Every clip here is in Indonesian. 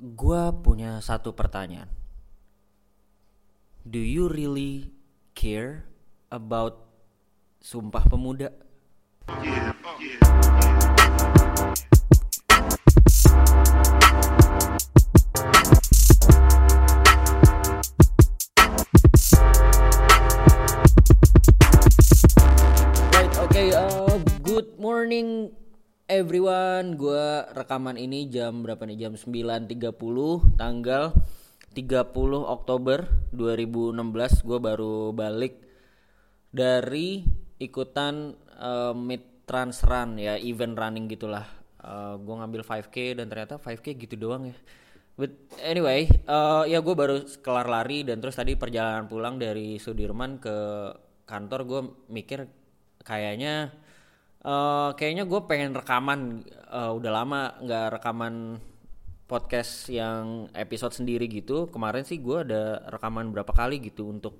Gua punya satu pertanyaan. Do you really care about Sumpah Pemuda? Right, everyone. Gua rekaman ini jam berapa nih? Jam 9.30 tanggal 30 Oktober 2016. Gua baru balik dari ikutan uh, mid trans run ya, event running gitulah. Uh, gua ngambil 5K dan ternyata 5K gitu doang ya. But anyway, uh, ya gue baru kelar lari dan terus tadi perjalanan pulang dari Sudirman ke kantor gue mikir kayaknya eh kayaknya gue pengen rekaman eh, udah lama nggak rekaman podcast yang episode sendiri gitu. Kemarin sih gue ada rekaman berapa kali gitu untuk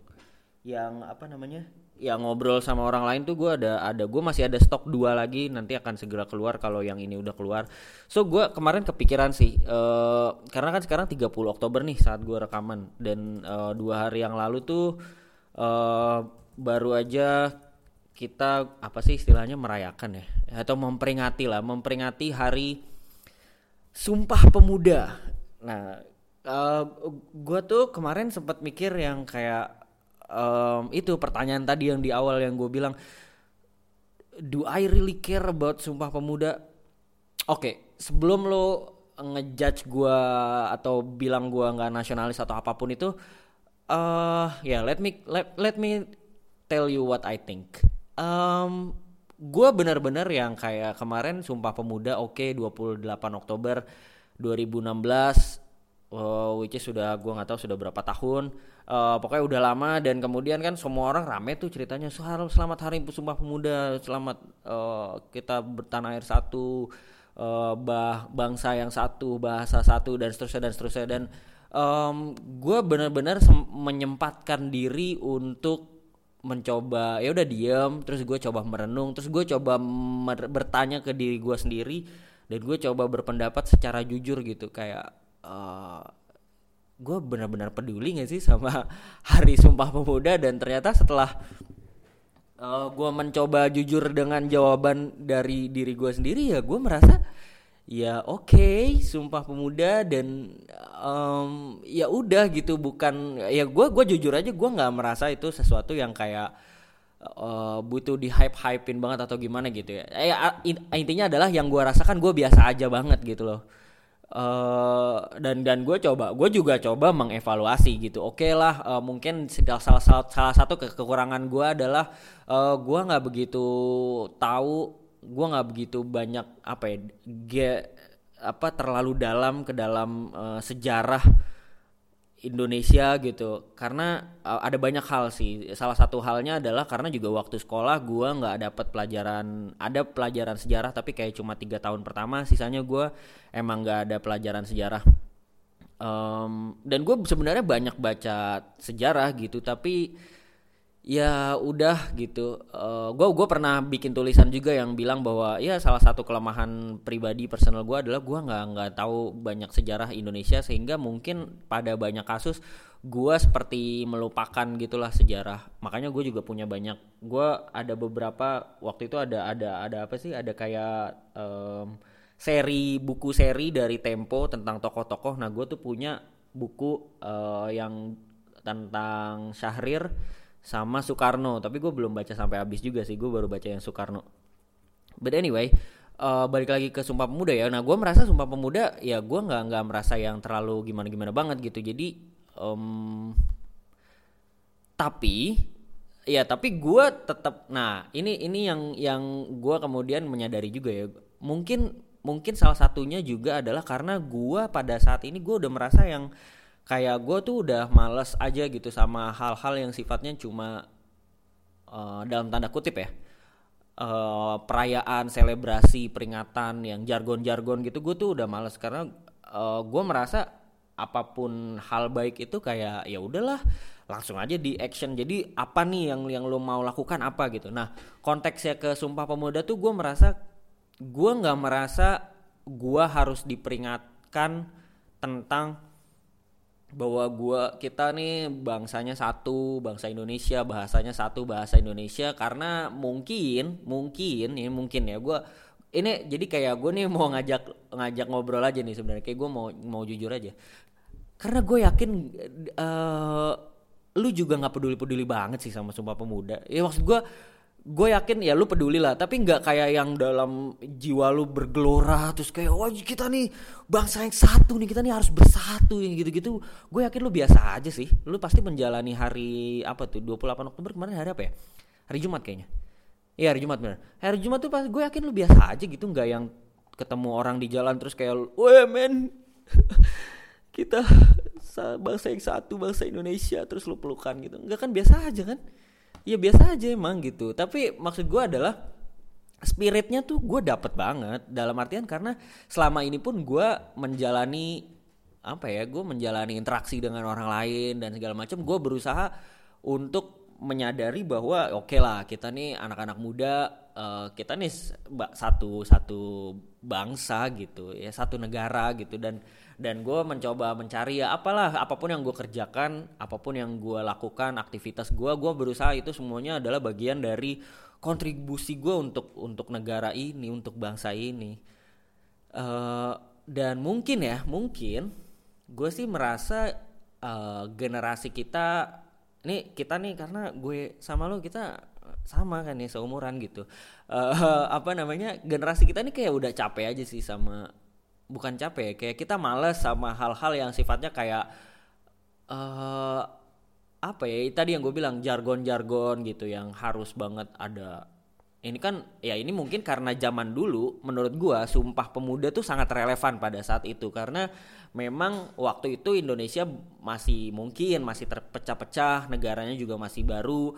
yang apa namanya yang ngobrol sama orang lain tuh gue ada ada gue masih ada stok dua lagi nanti akan segera keluar kalau yang ini udah keluar. So gue kemarin kepikiran sih eh karena kan sekarang 30 Oktober nih saat gue rekaman. Dan eh, dua hari yang lalu tuh eh baru aja kita apa sih istilahnya merayakan ya atau memperingati lah memperingati hari Sumpah Pemuda. Nah, eh gue tuh kemarin sempat mikir yang kayak em, itu pertanyaan tadi yang di awal yang gue bilang, do I really care about Sumpah Pemuda? Oke, sebelum lo ngejudge gue atau bilang gue nggak nasionalis atau apa pun itu, eh ya let me let, let me tell you what I think. Um, gue bener-bener yang kayak kemarin Sumpah Pemuda oke 28 Oktober 2016 uh, which is sudah gue nggak tahu sudah berapa tahun. Uh, pokoknya udah lama dan kemudian kan semua orang rame tuh ceritanya "Sel- selamat hari Sumpah Pemuda selamat uh, kita bertanah air satu bah bangsa yang satu bahasa satu dan seterusnya dan seterusnya. Dan gue benar-benar menyempatkan diri untuk mencoba ya udah diam terus gue coba merenung terus gue coba mer- bertanya ke diri gue sendiri dan gue coba berpendapat secara jujur gitu kayak eh, gue benar-benar peduli gak sih sama Hari Sumpah Pemuda? Dan ternyata setelah eh, gue mencoba jujur dengan jawaban dari diri gue sendiri ya gue merasa ya oke Sumpah Pemuda dan em, ya udah gitu bukan ya gue gue jujur aja gue nggak merasa itu sesuatu yang kayak eh, butuh di hype hypein banget atau gimana gitu ya. Eh, intinya adalah yang gue rasakan gue biasa aja banget gitu loh. Eh dan dan gue coba gue juga coba mengevaluasi gitu. Oke lah eh, mungkin salah salah salah, satu ke- kekurangan gue adalah eh gue nggak begitu tahu gue nggak begitu banyak apa ya ge- apa terlalu dalam ke dalam eh, sejarah Indonesia gitu. Karena uh, ada banyak hal sih. Salah satu halnya adalah karena juga waktu sekolah gua nggak dapat pelajaran ada pelajaran sejarah tapi kayak cuma tiga tahun pertama. Sisanya gua emang nggak ada pelajaran sejarah. Em, dan gue sebenarnya banyak baca sejarah gitu tapi ya udah gitu. Gue gue pernah bikin tulisan juga yang bilang bahwa ya salah satu kelemahan pribadi personal gue adalah gue nggak nggak tahu banyak sejarah Indonesia sehingga mungkin pada banyak kasus gue seperti melupakan gitulah sejarah. Makanya gue juga punya banyak gue ada beberapa waktu itu ada ada ada apa sih? Ada kayak em, seri buku seri dari Tempo tentang tokoh-tokoh. Nah gue tuh punya buku eh, yang tentang Syahrir sama Soekarno tapi gue belum baca sampai habis juga sih gue baru baca yang Soekarno. But anyway eh, balik lagi ke Sumpah Pemuda ya. Nah gue merasa Sumpah Pemuda ya gue nggak nggak merasa yang terlalu gimana gimana banget gitu. Jadi em, tapi ya tapi gue tetap nah ini ini yang yang gue kemudian menyadari juga ya. Mungkin mungkin salah satunya juga adalah karena gue pada saat ini gue udah merasa yang kayak gue tuh udah males aja gitu sama hal-hal yang sifatnya cuma eh, dalam tanda kutip ya. Eh, perayaan selebrasi peringatan yang jargon-jargon gitu gue tuh udah males. Karena gue merasa apa pun hal baik itu kayak ya udahlah langsung aja di action. Jadi apa nih yang yang lo mau lakukan apa gitu. Nah konteksnya ke Sumpah Pemuda tuh gue merasa gue nggak merasa gue harus diperingatkan tentang bahwa gua kita nih bangsanya satu bangsa Indonesia bahasanya satu bahasa Indonesia karena mungkin mungkin ini mungkin ya gua ini jadi kayak gue nih mau ngajak ngajak ngobrol aja nih sebenarnya kayak gue mau mau jujur aja. Karena gue yakin uh, lu juga nggak peduli peduli banget sih sama sumpah pemuda. Ya maksud gue gue yakin ya lu peduli lah tapi nggak kayak yang dalam jiwa lu bergelora terus kayak wah kita nih bangsa yang satu nih kita nih harus bersatu yang gitu-gitu. Gue yakin lu biasa aja sih. Lu pasti menjalani hari apa tuh 28 Oktober kemarin hari apa ya? Hari Jumat kayaknya. Iya hari Jumat bener. Hari Jumat tuh pas gue yakin lu biasa aja gitu nggak yang ketemu orang di jalan terus kayak wah men kita bangsa yang satu bangsa Indonesia terus lu pelukan gitu. Nggak kan biasa aja kan ya biasa aja emang gitu. Tapi maksud gue adalah spiritnya tuh gue dapet banget. Dalam artian karena selama ini pun gue menjalani apa ya gue menjalani interaksi dengan orang lain dan segala macam gue berusaha untuk menyadari bahwa oke okay lah kita nih anak-anak muda uh, kita nih satu satu bangsa gitu ya satu negara gitu. Dan dan gue mencoba mencari ya apalah apa pun yang gue kerjakan apa pun yang gue lakukan aktivitas gue gue berusaha itu semuanya adalah bagian dari kontribusi gue untuk untuk negara ini untuk bangsa ini. Uh, dan mungkin ya mungkin gue sih merasa uh, generasi kita nih kita nih karena gue sama lo kita sama kan nih seumuran gitu. Uh, apa namanya generasi kita nih kayak udah capek aja sih sama bukan capek kayak kita males sama hal-hal yang sifatnya kayak uh, apa ya tadi yang gue bilang jargon-jargon gitu yang harus banget ada. Ini kan ya ini mungkin karena zaman dulu menurut gue sumpah pemuda tuh sangat relevan pada saat itu. Karena memang waktu itu Indonesia masih mungkin masih terpecah-pecah negaranya juga masih baru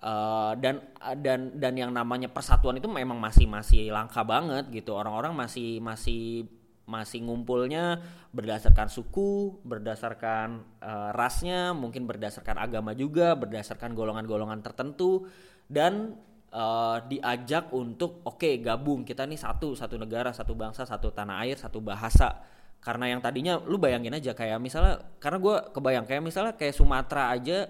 uh, dan dan dan yang namanya persatuan itu memang masih masih langka banget gitu orang-orang masih masih masih ngumpulnya berdasarkan suku, berdasarkan uh, rasnya, mungkin berdasarkan agama juga, berdasarkan golongan-golongan tertentu dan uh, diajak untuk oke okay, gabung kita nih satu satu negara, satu bangsa, satu tanah air, satu bahasa. Karena yang tadinya lu bayangin aja kayak misalnya karena gue kebayang kayak misalnya kayak Sumatera aja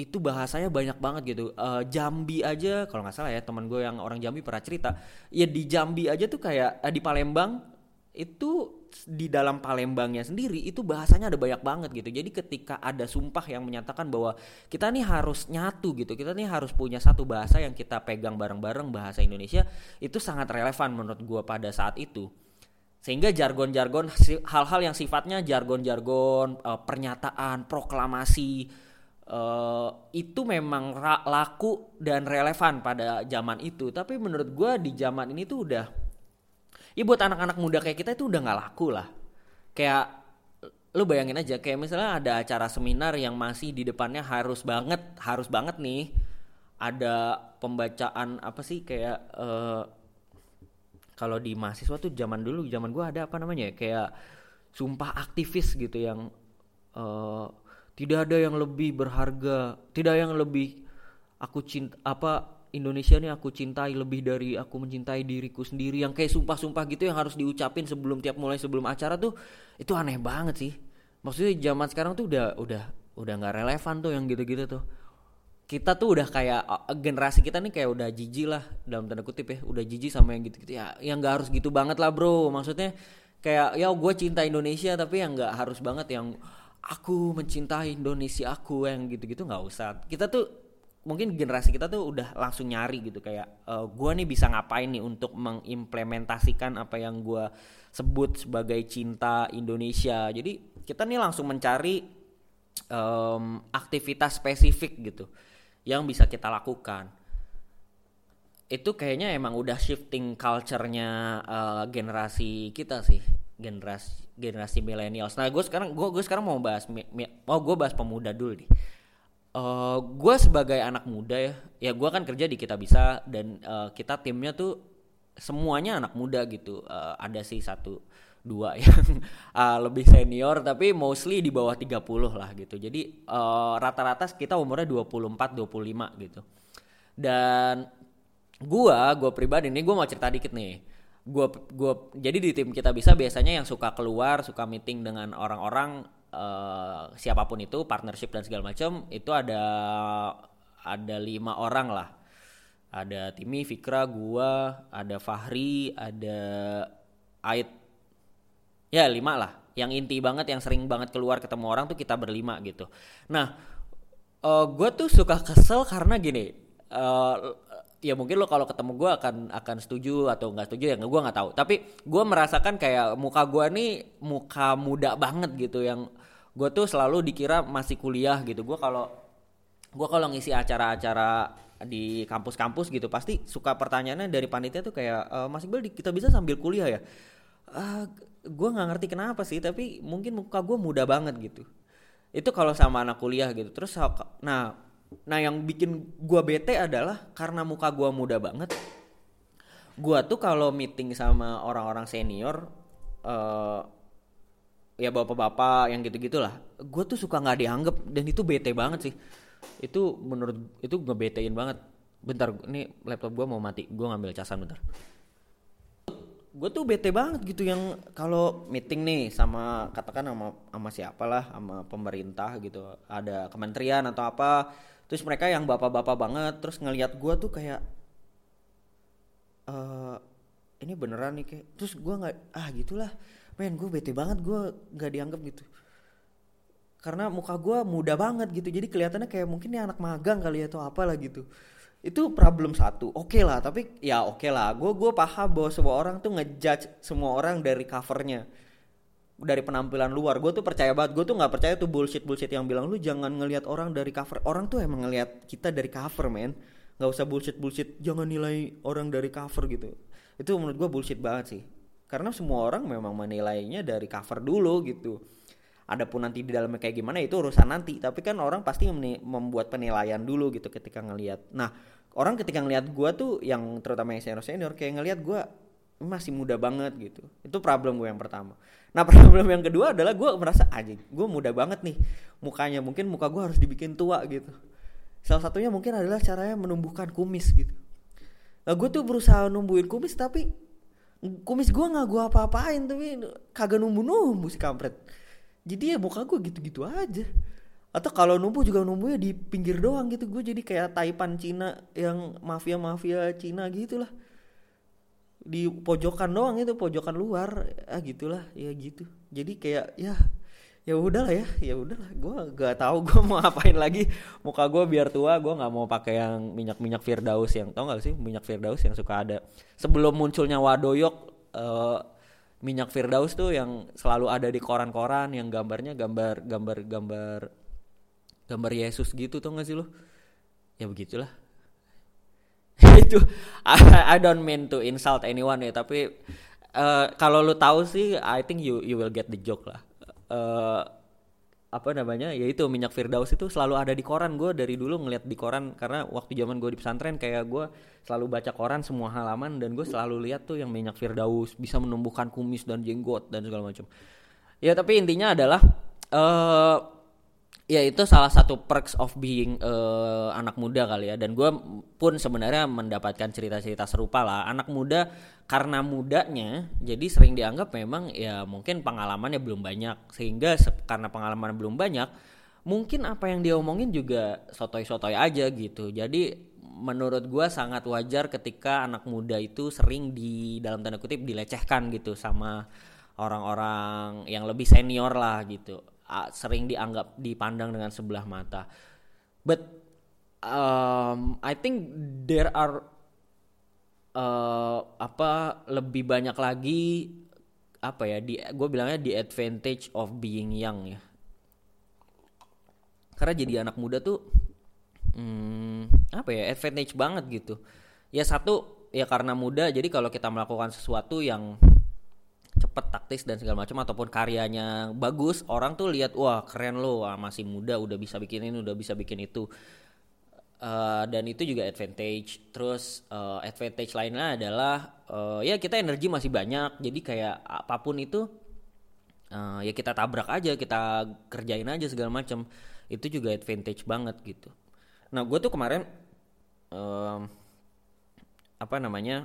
itu bahasanya banyak banget gitu. Uh, Jambi aja kalau nggak salah ya teman gue yang orang Jambi pernah cerita, ya di Jambi aja tuh kayak uh, di Palembang itu di dalam Palembangnya sendiri itu bahasanya ada banyak banget gitu. Jadi ketika ada sumpah yang menyatakan bahwa kita nih harus nyatu gitu, kita nih harus punya satu bahasa yang kita pegang bareng-bareng bahasa Indonesia itu sangat relevan menurut gue pada saat itu. Sehingga jargon-jargon hal-hal yang sifatnya jargon-jargon uh, pernyataan, proklamasi uh, itu memang laku dan relevan pada zaman itu. Tapi menurut gue di zaman ini tuh udah ya buat anak-anak muda kayak kita itu udah nggak laku lah kayak lu bayangin aja kayak misalnya ada acara seminar yang masih di depannya harus banget harus banget nih ada pembacaan apa sih kayak uh, kalau di mahasiswa tuh zaman dulu zaman gua ada apa namanya ya kayak sumpah aktivis gitu yang uh, tidak ada yang lebih berharga tidak yang lebih aku cinta apa Indonesia nih aku cintai lebih dari aku mencintai diriku sendiri. Yang kayak sumpah-sumpah gitu yang harus diucapin sebelum tiap mulai sebelum acara tuh itu aneh banget sih. Maksudnya zaman sekarang tuh udah udah udah nggak relevan tuh yang gitu-gitu tuh kita tuh udah kayak generasi kita nih kayak udah jijik lah dalam tanda kutip ya udah jijik sama yang gitu-gitu. Ya yang nggak harus gitu banget lah bro. Maksudnya kayak ya gue cinta Indonesia tapi yang nggak harus banget yang aku mencintai Indonesia aku yang gitu-gitu nggak usah. Kita tuh mungkin generasi kita tuh udah langsung nyari gitu kayak uh, eh, gue nih bisa ngapain nih untuk mengimplementasikan apa yang gue sebut sebagai cinta Indonesia. Jadi kita nih langsung mencari um, aktivitas spesifik gitu yang bisa kita lakukan. Itu kayaknya emang udah shifting culture-nya uh, generasi kita sih generasi generasi millennials. Nah gue sekarang gue gue sekarang mau bahas mau gue bahas pemuda dulu nih. Uh, eh, gue sebagai anak muda ya ya gue kan kerja di kita bisa dan uh, kita timnya tuh semuanya anak muda gitu. Uh, ada sih satu dua yang uh, lebih senior tapi mostly di bawah 30 lah gitu. Jadi rata-rata uh, kita umurnya 24 25 gitu. Dan gua gua pribadi nih gua mau cerita dikit nih. Gue gua jadi di tim kita bisa biasanya yang suka keluar suka meeting dengan orang-orang uh, siapa pun itu partnership dan segala macam itu ada ada lima orang lah. Ada Timi Fikra gua ada Fahri ada Ait ya lima lah. Yang inti banget yang sering banget keluar ketemu orang tuh kita berlima gitu. Nah uh, gue tuh suka kesel karena gini uh, ya mungkin lo kalau ketemu gue akan akan setuju atau nggak setuju ya gue nggak tahu. Tapi gue merasakan kayak muka gue nih muka muda banget gitu yang gue tuh selalu dikira masih kuliah gitu. Gue kalau gue kalau ngisi acara-acara di kampus-kampus gitu pasti suka pertanyaannya dari panitia tuh kayak e, Mas Iqbal kita bisa sambil kuliah ya gue nggak ngerti kenapa sih tapi mungkin muka gue muda banget gitu itu kalau sama anak kuliah gitu terus nah Nah yang bikin gua bete adalah karena muka gua muda banget. Gua tuh kalau meeting sama orang-orang senior, uh, ya bapak-bapak yang gitu-gitulah, gua tuh suka nggak dianggap dan itu bete banget sih. Itu menurut itu ngebetein banget. Bentar, ini laptop gua mau mati. Gua ngambil casan bentar gue tuh bete banget gitu yang kalau meeting nih sama katakan sama sama siapa lah sama pemerintah gitu ada kementerian atau apa terus mereka yang bapak-bapak banget terus ngelihat gue tuh kayak uh, ini beneran nih kayak terus gue nggak ah gitulah men gue bete banget gue nggak dianggap gitu. Karena muka gue muda banget gitu jadi kelihatannya kayak mungkin ini anak magang kali ya atau apalah gitu itu problem satu. Oke okay lah tapi ya oke okay lah. Gue gue paham bahwa semua orang tuh ngejudge semua orang dari covernya. Dari penampilan luar. Gue tuh percaya banget. Gue tuh nggak percaya tuh bullshit bullshit yang bilang lu jangan ngelihat orang dari cover. Orang tuh emang ngelihat kita dari cover men. Nggak usah bullshit bullshit jangan nilai orang dari cover gitu. Itu menurut gue bullshit banget sih. Karena semua orang memang menilainya dari cover dulu gitu adapun nanti di dalamnya kayak gimana itu urusan nanti. Tapi kan orang pasti membuat penilaian dulu gitu ketika ngelihat. Nah orang ketika ngelihat gue tuh yang terutama yang senior senior kayak ngelihat gue masih muda banget gitu. Itu problem gue yang pertama. Nah problem yang kedua adalah gue merasa aja gue muda banget nih. Mukanya mungkin muka gue harus dibikin tua gitu. Salah satunya mungkin adalah caranya menumbuhkan kumis gitu. Nah gue tuh berusaha numbuhin kumis tapi kumis gue nggak gue apa-apain tapi kagak numbu-numbu si kampret jadi ya muka gue gitu-gitu aja. Atau kalau numbuh juga numbuhnya di pinggir doang gitu. Gue jadi kayak Taipan Cina yang mafia mafia Cina gitulah. Di pojokan doang itu pojokan luar. Ah gitulah ya gitu. Jadi kayak ya ya udahlah ya ya udahlah. Gue gak tahu gue mau ngapain lagi. Muka gue biar tua gue nggak mau pakai yang minyak minyak firdaus yang tau gak sih? Minyak firdaus yang suka ada. Sebelum munculnya wadoyok uh, minyak firdaus tuh yang selalu ada di koran-koran yang gambarnya gambar gambar gambar gambar Yesus gitu tau gak sih lo ya begitulah. Itu I, I don't mean to insult anyone ya tapi uh, kalau lu tahu sih I think you you will get the joke lah. Uh, apa namanya ya itu minyak firdaus itu selalu ada di koran. Gue dari dulu ngeliat di koran karena waktu zaman gue di pesantren kayak gue selalu baca koran semua halaman dan gue selalu lihat tuh yang minyak firdaus bisa menumbuhkan kumis dan jenggot dan segala macam ya tapi intinya adalah uh, ya itu salah satu perks of being uh, anak muda kali ya. Dan gue pun sebenarnya mendapatkan cerita-cerita serupa lah. Anak muda karena mudanya jadi sering dianggap memang ya mungkin pengalamannya belum banyak. Sehingga karena pengalaman belum banyak mungkin apa yang dia omongin juga sotoy-sotoy aja gitu. Jadi menurut gue sangat wajar ketika anak muda itu sering di dalam tanda kutip dilecehkan gitu sama orang-orang yang lebih senior lah gitu. Sering dianggap dipandang dengan sebelah mata. But um, I think there are uh, apa lebih banyak lagi apa ya di gue bilangnya the advantage of being young ya. Karena jadi anak muda tuh hmm, apa ya advantage banget gitu. Ya satu ya karena muda jadi kalau kita melakukan sesuatu yang cepet taktis dan segala macam ataupun karyanya bagus orang tuh lihat wah keren lo wah, masih muda udah bisa bikin ini udah bisa bikin itu uh, dan itu juga advantage. Terus uh, advantage lainnya adalah uh, ya kita energi masih banyak. Jadi kayak apa pun itu uh, ya kita tabrak aja kita kerjain aja segala macam. Itu juga advantage banget gitu. Nah gue tuh kemarin uh, apa namanya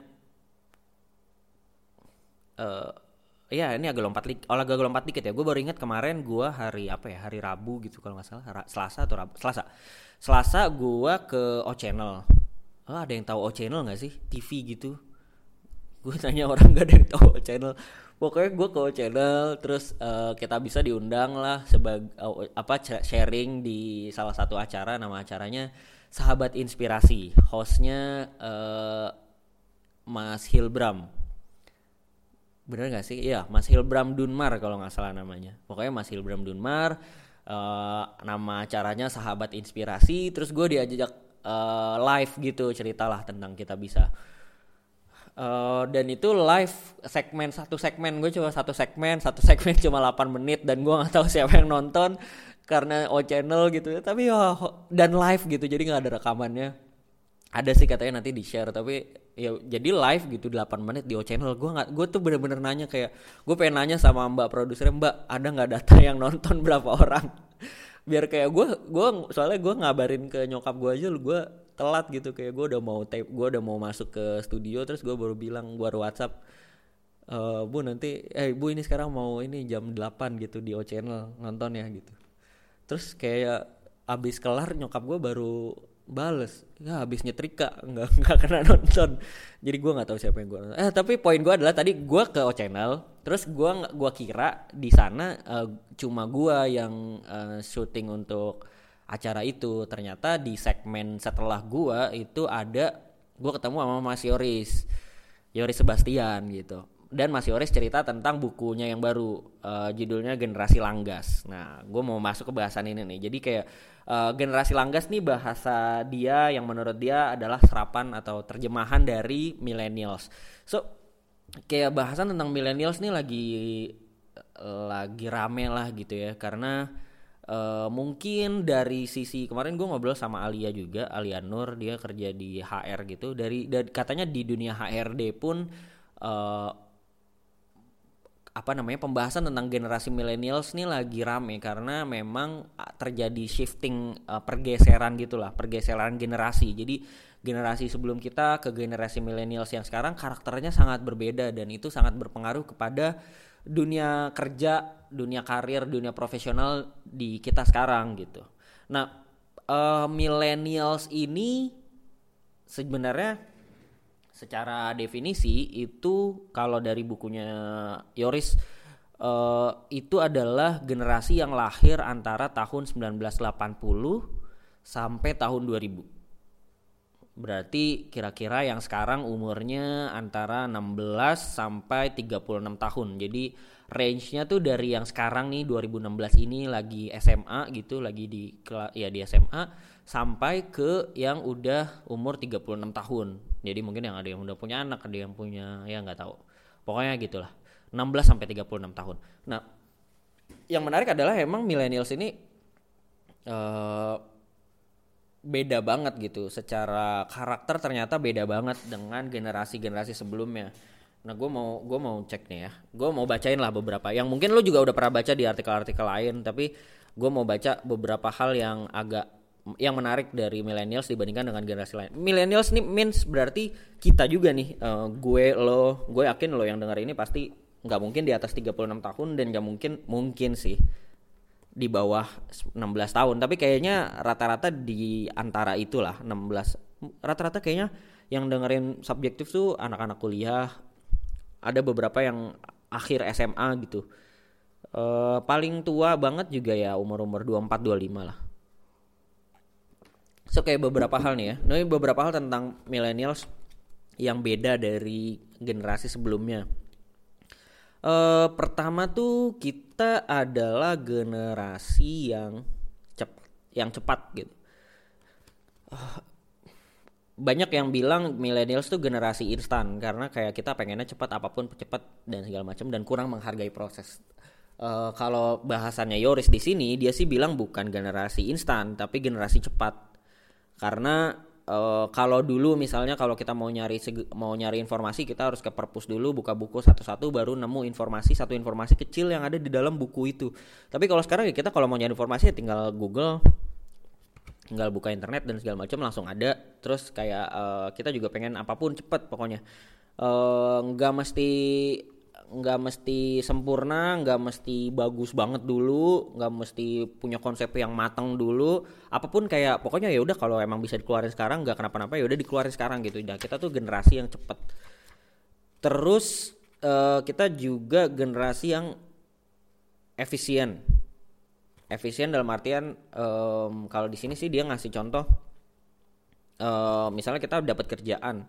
uh, ya ini agak lompat oh, agak lompat dikit ya. Gue baru ingat kemarin gue hari apa ya hari Rabu gitu kalau nggak salah. Selasa atau Rabu Selasa. Selasa gue ke O Channel. Oh, ada yang tahu O Channel nggak sih? TV gitu. Gue tanya orang gak ada yang tahu O Channel. Pokoknya gue ke O Channel terus uh, kita bisa diundang lah sebagai uh, apa sharing di salah satu acara. Nama acaranya Sahabat Inspirasi. Hostnya uh, Mas Hilbram bener gak sih? Iya Mas Hilbram Dunmar kalau nggak salah namanya. Pokoknya Mas Hilbram Dunmar uh, nama acaranya Sahabat Inspirasi terus gue diajak uh, live gitu ceritalah tentang kita bisa. Uh, dan itu live segmen satu segmen gue coba satu segmen satu segmen cuma 8 menit dan gue nggak tahu siapa yang nonton karena O channel gitu tapi ya dan live gitu jadi nggak ada rekamannya. Ada sih katanya nanti di share tapi ya jadi live gitu 8 menit di O channel. Gue nggak gue tuh bener-bener nanya kayak gue pengen nanya sama mbak produser mbak ada nggak data yang nonton berapa orang? Biar kayak gue gue soalnya gue ngabarin ke nyokap gue aja lu gue telat gitu. Kayak gue udah mau tape gue udah mau masuk ke studio terus gue baru bilang gue baru WhatsApp e, bu nanti eh bu ini sekarang mau ini jam 8 gitu di O channel nonton ya gitu. Terus kayak abis kelar nyokap gue baru bales. Ya habis nyetrika nggak nggak kena nonton. Jadi gue nggak tahu siapa yang gue nonton. Eh tapi poin gue adalah tadi gue ke O channel terus gue gua kira di sana uh, cuma gue yang uh, syuting untuk acara itu. Ternyata di segmen setelah gue itu ada gue ketemu sama Mas Yoris Yoris Sebastian gitu dan Mas Yoris cerita tentang bukunya yang baru uh, judulnya Generasi Langgas. Nah, gue mau masuk ke bahasan ini nih. Jadi kayak uh, generasi Langgas nih bahasa dia yang menurut dia adalah serapan atau terjemahan dari millennials. So kayak bahasan tentang millennials nih lagi lagi rame lah gitu ya karena uh, mungkin dari sisi kemarin gue ngobrol sama Alia juga Alia Nur dia kerja di HR gitu dari, dari katanya di dunia HRD pun uh, apa namanya pembahasan tentang generasi millennials ini lagi rame karena memang terjadi shifting uh, pergeseran gitulah pergeseran generasi. Jadi generasi sebelum kita ke generasi millennials yang sekarang karakternya sangat berbeda dan itu sangat berpengaruh kepada dunia kerja dunia karir dunia profesional di kita sekarang gitu. Nah uh, millennials ini sebenarnya secara definisi itu kalau dari bukunya Yoris uh, itu adalah generasi yang lahir antara tahun 1980 sampai tahun 2000. Berarti kira-kira yang sekarang umurnya antara 16 sampai 36 tahun. Jadi range-nya tuh dari yang sekarang nih 2016 ini lagi SMA gitu, lagi di ya di SMA sampai ke yang udah umur 36 tahun. Jadi mungkin yang ada yang udah punya anak, ada yang punya ya nggak tahu. Pokoknya gitulah. 16 sampai 36 tahun. Nah, yang menarik adalah emang millennials ini uh, beda banget gitu. Secara karakter ternyata beda banget dengan generasi-generasi sebelumnya. Nah, gue mau gue mau cek nih ya. Gue mau bacain lah beberapa. Yang mungkin lo juga udah pernah baca di artikel-artikel lain, tapi gue mau baca beberapa hal yang agak yang menarik dari millennials dibandingkan dengan generasi lain. Millennials nih means berarti kita juga nih, uh, gue lo, gue yakin lo yang dengar ini pasti nggak mungkin di atas 36 tahun dan nggak mungkin mungkin sih di bawah 16 tahun. Tapi kayaknya rata-rata di antara itulah 16. Rata-rata kayaknya yang dengerin subjektif tuh anak-anak kuliah. Ada beberapa yang akhir SMA gitu. Uh, paling tua banget juga ya umur-umur 24 25 lah So kayak beberapa hal nih ya. Ini beberapa hal tentang millennials yang beda dari generasi sebelumnya. Uh, pertama tuh kita adalah generasi yang cepat, yang cepat gitu. Banyak yang bilang millennials tuh generasi instan karena kayak kita pengennya cepat apa pun cepat dan segala macam dan kurang menghargai proses. Uh, kalau bahasannya Yoris di sini dia sih bilang bukan generasi instan tapi generasi cepat karena uh, kalau dulu misalnya kalau kita mau nyari mau nyari informasi kita harus ke perpus dulu buka buku satu-satu baru nemu informasi satu informasi kecil yang ada di dalam buku itu. Tapi kalau sekarang ya kita kalau mau nyari informasi ya tinggal Google tinggal buka internet dan segala macam langsung ada. Terus kayak uh, kita juga pengen apa pun cepet pokoknya. Eh, nggak mesti nggak mesti sempurna nggak mesti bagus banget dulu nggak mesti punya konsep yang matang dulu. Apa pun kayak pokoknya ya udah kalau emang bisa dikeluarin sekarang nggak kenapa-napa ya udah dikeluarin sekarang gitu. Nah kita tuh generasi yang cepet. Terus uh, kita juga generasi yang efisien. Efisien dalam artian um, kalau di sini sih dia ngasih contoh uh, misalnya kita dapat kerjaan.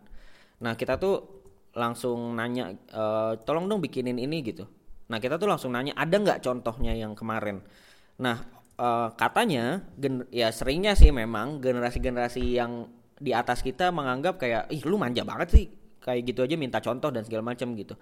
Nah kita tuh langsung nanya e, tolong dong bikinin ini gitu. Nah kita tuh langsung nanya ada nggak contohnya yang kemarin? Nah e, katanya gen, ya seringnya sih memang generasi-generasi yang di atas kita menganggap kayak ih lu manja banget sih. Kayak gitu aja minta contoh dan segala macam gitu.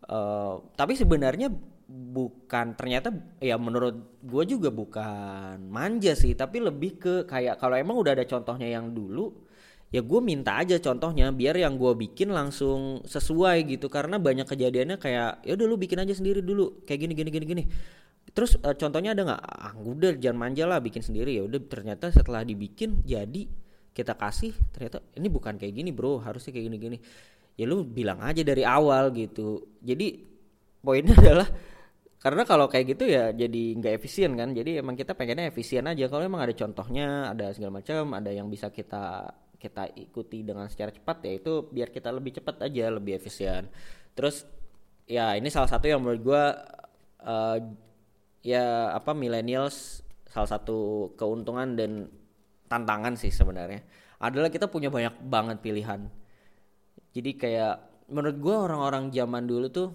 Uh, tapi sebenarnya bukan ternyata ya menurut gue juga bukan manja sih tapi lebih ke kayak kalau emang udah ada contohnya yang dulu ya gue minta aja contohnya biar yang gue bikin langsung sesuai gitu. Karena banyak kejadiannya kayak ya udah lu bikin aja sendiri dulu kayak gini gini gini gini. Terus uh, contohnya ada nggak? Ah udah jangan manja lah bikin sendiri. Ya udah ternyata setelah dibikin jadi kita kasih ternyata ini bukan kayak gini bro harusnya kayak gini gini. Ya lu bilang aja dari awal gitu. Jadi poinnya adalah karena kalau kayak gitu ya jadi nggak efisien kan? Jadi emang kita pengennya efisien aja. Kalau emang ada contohnya ada segala macam ada yang bisa kita kita ikuti dengan secara cepat ya itu biar kita lebih cepat aja lebih efisien. Terus ya ini salah satu yang menurut gue uh, ya apa millennials salah satu keuntungan dan tantangan sih sebenarnya. Adalah kita punya banyak banget pilihan. Jadi kayak menurut gue orang-orang zaman dulu tuh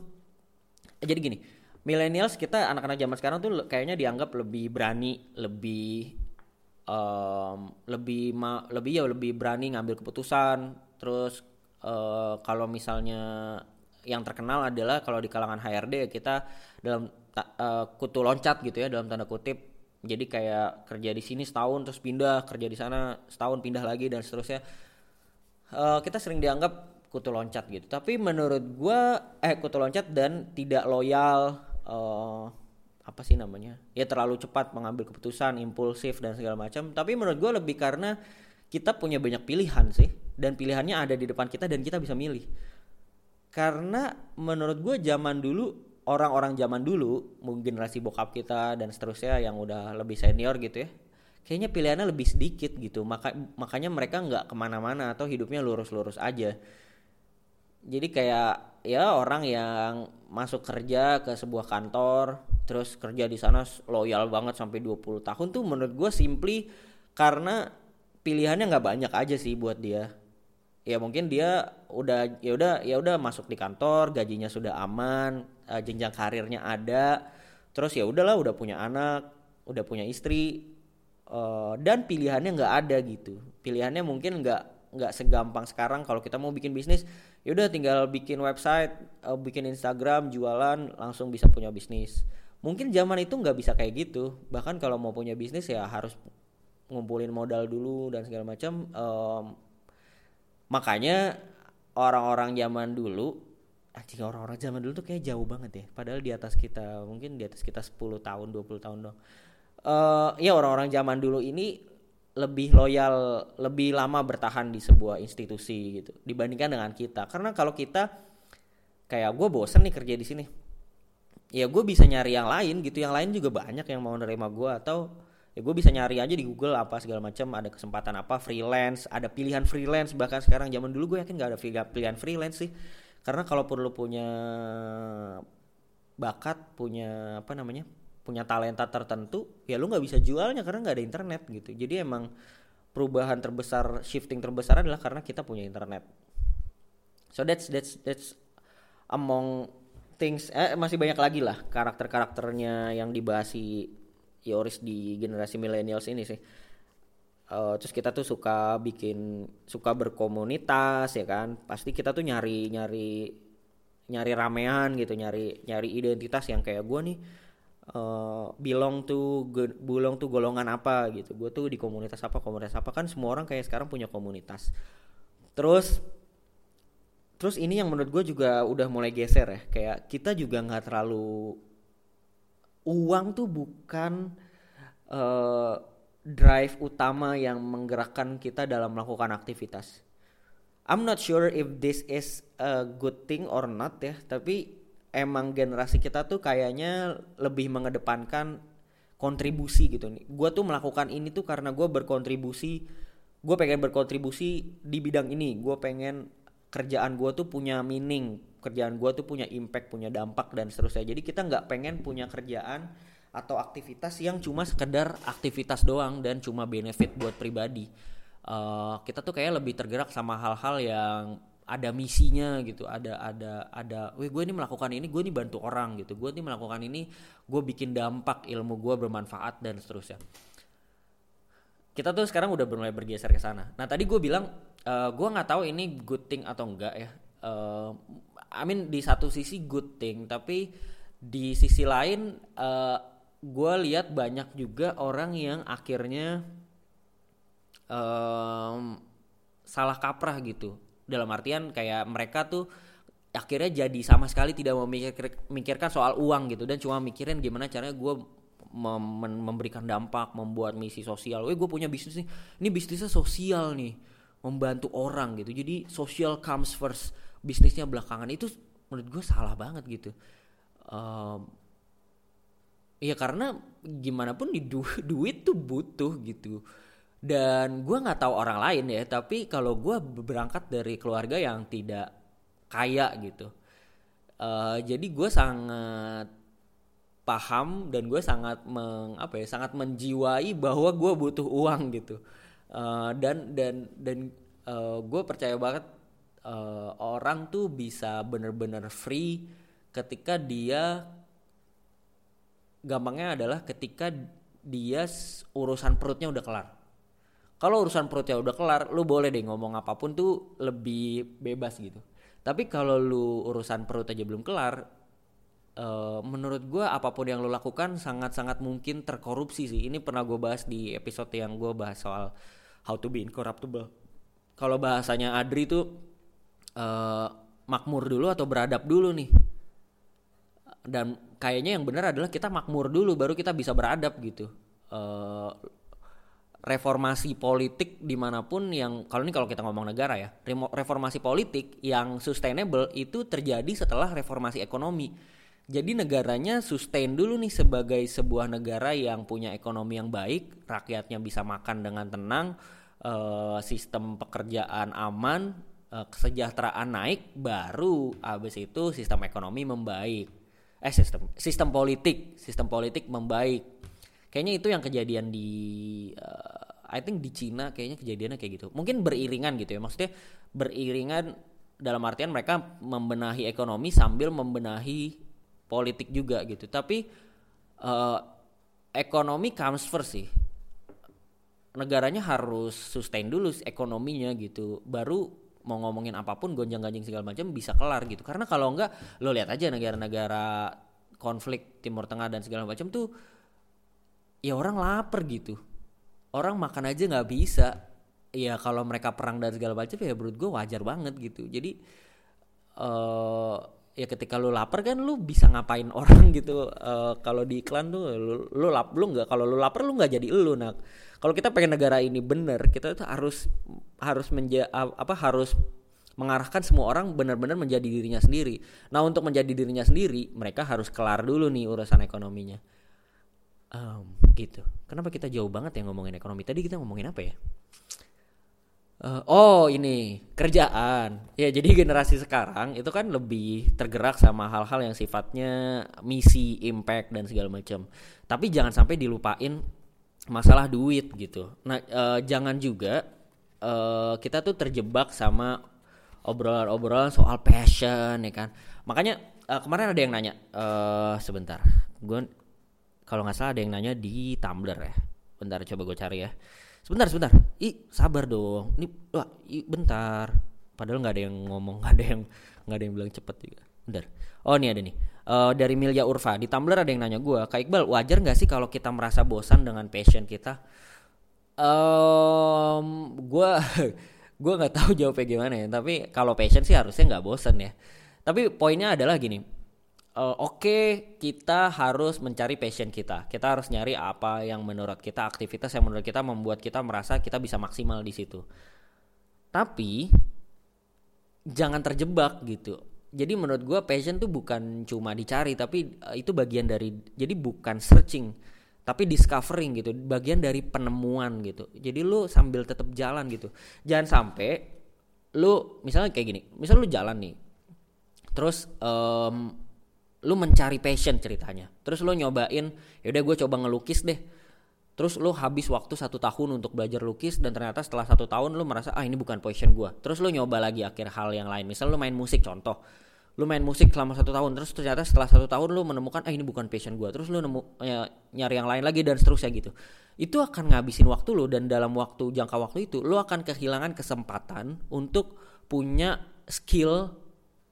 jadi gini millennials kita anak-anak zaman sekarang tuh kayaknya dianggap lebih berani lebih um, lebih ma lebih ya lebih berani ngambil keputusan. Terus uh, kalau misalnya yang terkenal adalah kalau di kalangan HRD kita dalam uh, kutu loncat gitu ya dalam tanda kutip. Jadi kayak kerja di sini setahun terus pindah kerja di sana setahun pindah lagi dan seterusnya. Uh, kita sering dianggap kutu loncat gitu. Tapi menurut gue eh kutu loncat dan tidak loyal uh, apa sih namanya? Ya terlalu cepat mengambil keputusan impulsif dan segala macam. Tapi menurut gue lebih karena kita punya banyak pilihan sih. Dan pilihannya ada di depan kita dan kita bisa milih. Karena menurut gue zaman dulu orang-orang zaman dulu mungkin generasi bokap kita dan seterusnya yang udah lebih senior gitu ya kayaknya pilihannya lebih sedikit gitu. Maka makanya mereka nggak ke mana-mana atau hidupnya lurus-lurus aja. Jadi kayak ya orang yang masuk kerja ke sebuah kantor terus kerja di sana loyal banget sampai 20 tahun tuh menurut gue simply karena pilihannya nggak banyak aja sih buat dia. Ya mungkin dia udah ya udah ya udah masuk di kantor gajinya sudah aman uh, jenjang karirnya ada terus ya udahlah udah punya anak udah punya istri uh, dan pilihannya nggak ada gitu. Pilihannya mungkin nggak nggak segampang sekarang kalau kita mau bikin bisnis ya udah tinggal bikin website uh, bikin Instagram jualan langsung bisa punya bisnis mungkin zaman itu nggak bisa kayak gitu. Bahkan kalau mau punya bisnis ya harus ngumpulin modal dulu dan segala macam um, makanya orang-orang zaman dulu anjing orang-orang zaman dulu tuh kayak jauh banget ya. Padahal di atas kita mungkin di atas kita 10 tahun 20 tahun dong. Uh, ya orang-orang zaman dulu ini lebih loyal lebih lama bertahan di sebuah institusi gitu dibandingkan dengan kita. Karena kalau kita kayak gue bosen nih kerja di sini ya gue bisa nyari yang lain gitu. Yang lain juga banyak yang mau nerima gue atau ya gue bisa nyari aja di Google apa segala macam ada kesempatan apa? Freelance. Ada pilihan freelance. Bahkan sekarang zaman dulu gue yakin gak ada pilihan freelance sih. Karena kalau perlu punya bakat punya apa namanya punya talenta tertentu ya lu nggak bisa jualnya karena nggak ada internet gitu. Jadi emang perubahan terbesar shifting terbesar adalah karena kita punya internet. So that's that's that's among things eh, masih banyak lagi lah karakter-karakternya yang dibahas si Yoris di generasi millennials ini sih. Uh, terus kita tuh suka bikin suka berkomunitas ya kan? Pasti kita tuh nyari nyari nyari ramean gitu nyari nyari identitas yang kayak gue nih uh, belong tuh belong tuh golongan apa gitu. Gue tuh di komunitas apa komunitas apa. Kan semua orang kayak sekarang punya komunitas. Terus terus ini yang menurut gue juga udah mulai geser ya kayak kita juga nggak terlalu uang tuh bukan uh, drive utama yang menggerakkan kita dalam melakukan aktivitas. I'm not sure if this is a good thing or not ya, tapi emang generasi kita tuh kayaknya lebih mengedepankan kontribusi gitu nih. Gue tuh melakukan ini tuh karena gue berkontribusi, gue pengen berkontribusi di bidang ini. Gue pengen kerjaan gue tuh punya meaning, kerjaan gue tuh punya impact, punya dampak dan seterusnya. Jadi kita nggak pengen punya kerjaan atau aktivitas yang cuma sekedar aktivitas doang dan cuma benefit buat pribadi. Uh, kita tuh kayak lebih tergerak sama hal-hal yang ada misinya gitu ada ada ada wih gue ini melakukan ini gue ini bantu orang gitu gue ini melakukan ini gue bikin dampak ilmu gue bermanfaat dan seterusnya kita tuh sekarang udah mulai bergeser ke sana. Nah tadi gue bilang uh, gue nggak tahu ini good thing atau enggak ya. Uh, I mean di satu sisi good thing tapi di sisi lain uh, gue lihat banyak juga orang yang akhirnya um, salah kaprah gitu. Dalam artian kayak mereka tuh akhirnya jadi sama sekali tidak memikirkan soal uang gitu dan cuma mikirin gimana caranya gue mem memberikan dampak membuat misi sosial. Wih gue punya bisnis nih, ini bisnisnya sosial nih, membantu orang gitu. Jadi social comes first, bisnisnya belakangan itu menurut gue salah banget gitu. Um, ya karena gimana pun di du duit tuh butuh gitu dan gue nggak tahu orang lain ya tapi kalau gue berangkat dari keluarga yang tidak kaya gitu uh, jadi gue sangat paham dan gue sangat meng, apa ya sangat menjiwai bahwa gue butuh uang gitu. Uh, dan dan dan uh, gue percaya banget uh, orang tuh bisa bener-bener free ketika dia gampangnya adalah ketika dia urusan perutnya udah kelar. Kalau urusan perutnya udah kelar lu boleh deh ngomong apa pun tuh lebih bebas gitu. Tapi kalau lu urusan perut aja belum kelar uh, menurut gue apa pun yang lu lakukan sangat-sangat mungkin terkorupsi sih. Ini pernah gue bahas di episode yang gue bahas soal how to be incorruptible. Kalau bahasanya Adri tuh uh, makmur dulu atau beradab dulu nih? Dan kayaknya yang benar adalah kita makmur dulu baru kita bisa beradab gitu. Uh, reformasi politik di mana pun yang kalau ini kalau kita ngomong negara ya reformasi politik yang sustainable itu terjadi setelah reformasi ekonomi jadi negaranya sustain dulu nih sebagai sebuah negara yang punya ekonomi yang baik rakyatnya bisa makan dengan tenang eh, sistem pekerjaan aman eh, kesejahteraan naik baru abis itu sistem ekonomi membaik. Eh sistem sistem politik sistem politik membaik. Kayaknya itu yang kejadian di uh, I think di Cina kayaknya kejadiannya kayak gitu. Mungkin beriringan gitu ya maksudnya beriringan dalam artian mereka membenahi ekonomi sambil membenahi politik juga gitu. Tapi uh, ekonomi comes first sih. Negaranya harus sustain dulu ekonominya gitu. Baru mau ngomongin apa pun gonjang ganjing segala macam bisa kelar gitu. Karena kalau enggak lo lihat aja negara-negara konflik Timur Tengah dan segala macam tuh ya orang lapar gitu. Orang makan aja nggak bisa. Ya kalau mereka perang dan segala macam ya menurut gue wajar banget gitu. Jadi uh, ya ketika lu lapar kan lu bisa ngapain orang gitu uh, kalau di iklan tuh lu, lu lap lu nggak kalau lu lapar lu nggak jadi lu nah kalau kita pengen negara ini bener kita tuh harus harus menja apa harus mengarahkan semua orang benar-benar menjadi dirinya sendiri. Nah untuk menjadi dirinya sendiri mereka harus kelar dulu nih urusan ekonominya. Um, gitu. Kenapa kita jauh banget ya ngomongin ekonomi? Tadi kita ngomongin apa ya uh, oh ini kerjaan. Ya jadi generasi sekarang itu kan lebih tergerak sama hal-hal yang sifatnya misi impact dan segala macam. Tapi jangan sampai dilupain masalah duit gitu. Nah uh, jangan juga uh, kita tuh terjebak sama obrolan-obrolan soal passion ya kan? Makanya uh, kemarin ada yang nanya uh, sebentar. Gue kalau nggak salah ada yang nanya di Tumblr ya. Bentar coba gue cari ya sebentar sebentar. Ih sabar dong. Ini wah ih, bentar. Padahal nggak ada yang ngomong nggak ada yang nggak ada yang bilang cepet juga. Bentar. Oh ini ada nih. Uh, dari Milya Urfa. Di Tumblr ada yang nanya gue kak Iqbal wajar nggak sih kalau kita merasa bosan dengan passion kita? Um, gue gue nggak tahu jawabnya gimana ya. Tapi kalau passion sih harusnya nggak bosan ya. Tapi poinnya adalah gini uh, oke okay, kita harus mencari passion kita. Kita harus nyari apa yang menurut kita aktivitas yang menurut kita membuat kita merasa kita bisa maksimal di situ. Tapi jangan terjebak gitu. jadi menurut gue passion tuh bukan cuma dicari tapi uh, itu bagian dari jadi bukan searching tapi discovering gitu bagian dari penemuan gitu jadi lu sambil tetap jalan gitu jangan sampai lu misalnya kayak gini misal lu jalan nih terus um, lu mencari passion ceritanya. Terus lu nyobain yaudah gue coba ngelukis deh. Terus lu habis waktu satu tahun untuk belajar lukis dan ternyata setelah satu tahun lu merasa ah ini bukan passion gue terus lu nyoba lagi akhir hal yang lain. Misal lu main musik contoh. Lu main musik selama satu tahun terus ternyata setelah satu tahun lu menemukan ah ini bukan passion gue terus lu nemu ya, nyari yang lain lagi dan seterusnya gitu. Itu akan ngabisin waktu lu dan dalam waktu jangka waktu itu lu akan kehilangan kesempatan untuk punya skill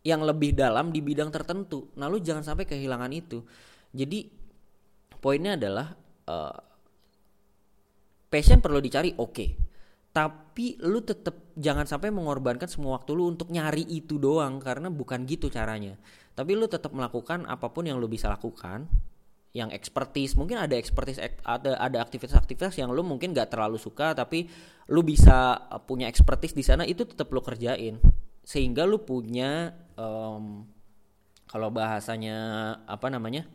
yang lebih dalam di bidang tertentu. Nah lu jangan sampai kehilangan itu. Jadi poinnya adalah uh, passion perlu dicari oke. Okay. tapi lu tetap jangan sampai mengorbankan semua waktu lu untuk nyari itu doang karena bukan gitu caranya. Tapi lu tetap melakukan apa pun yang lu bisa lakukan yang ekspertis mungkin ada ekspertis ada ada aktivitas-aktivitas yang lu mungkin gak terlalu suka tapi lu bisa uh, punya ekspertis di sana itu tetap lu kerjain sehingga lu punya um, kalau bahasanya apa namanya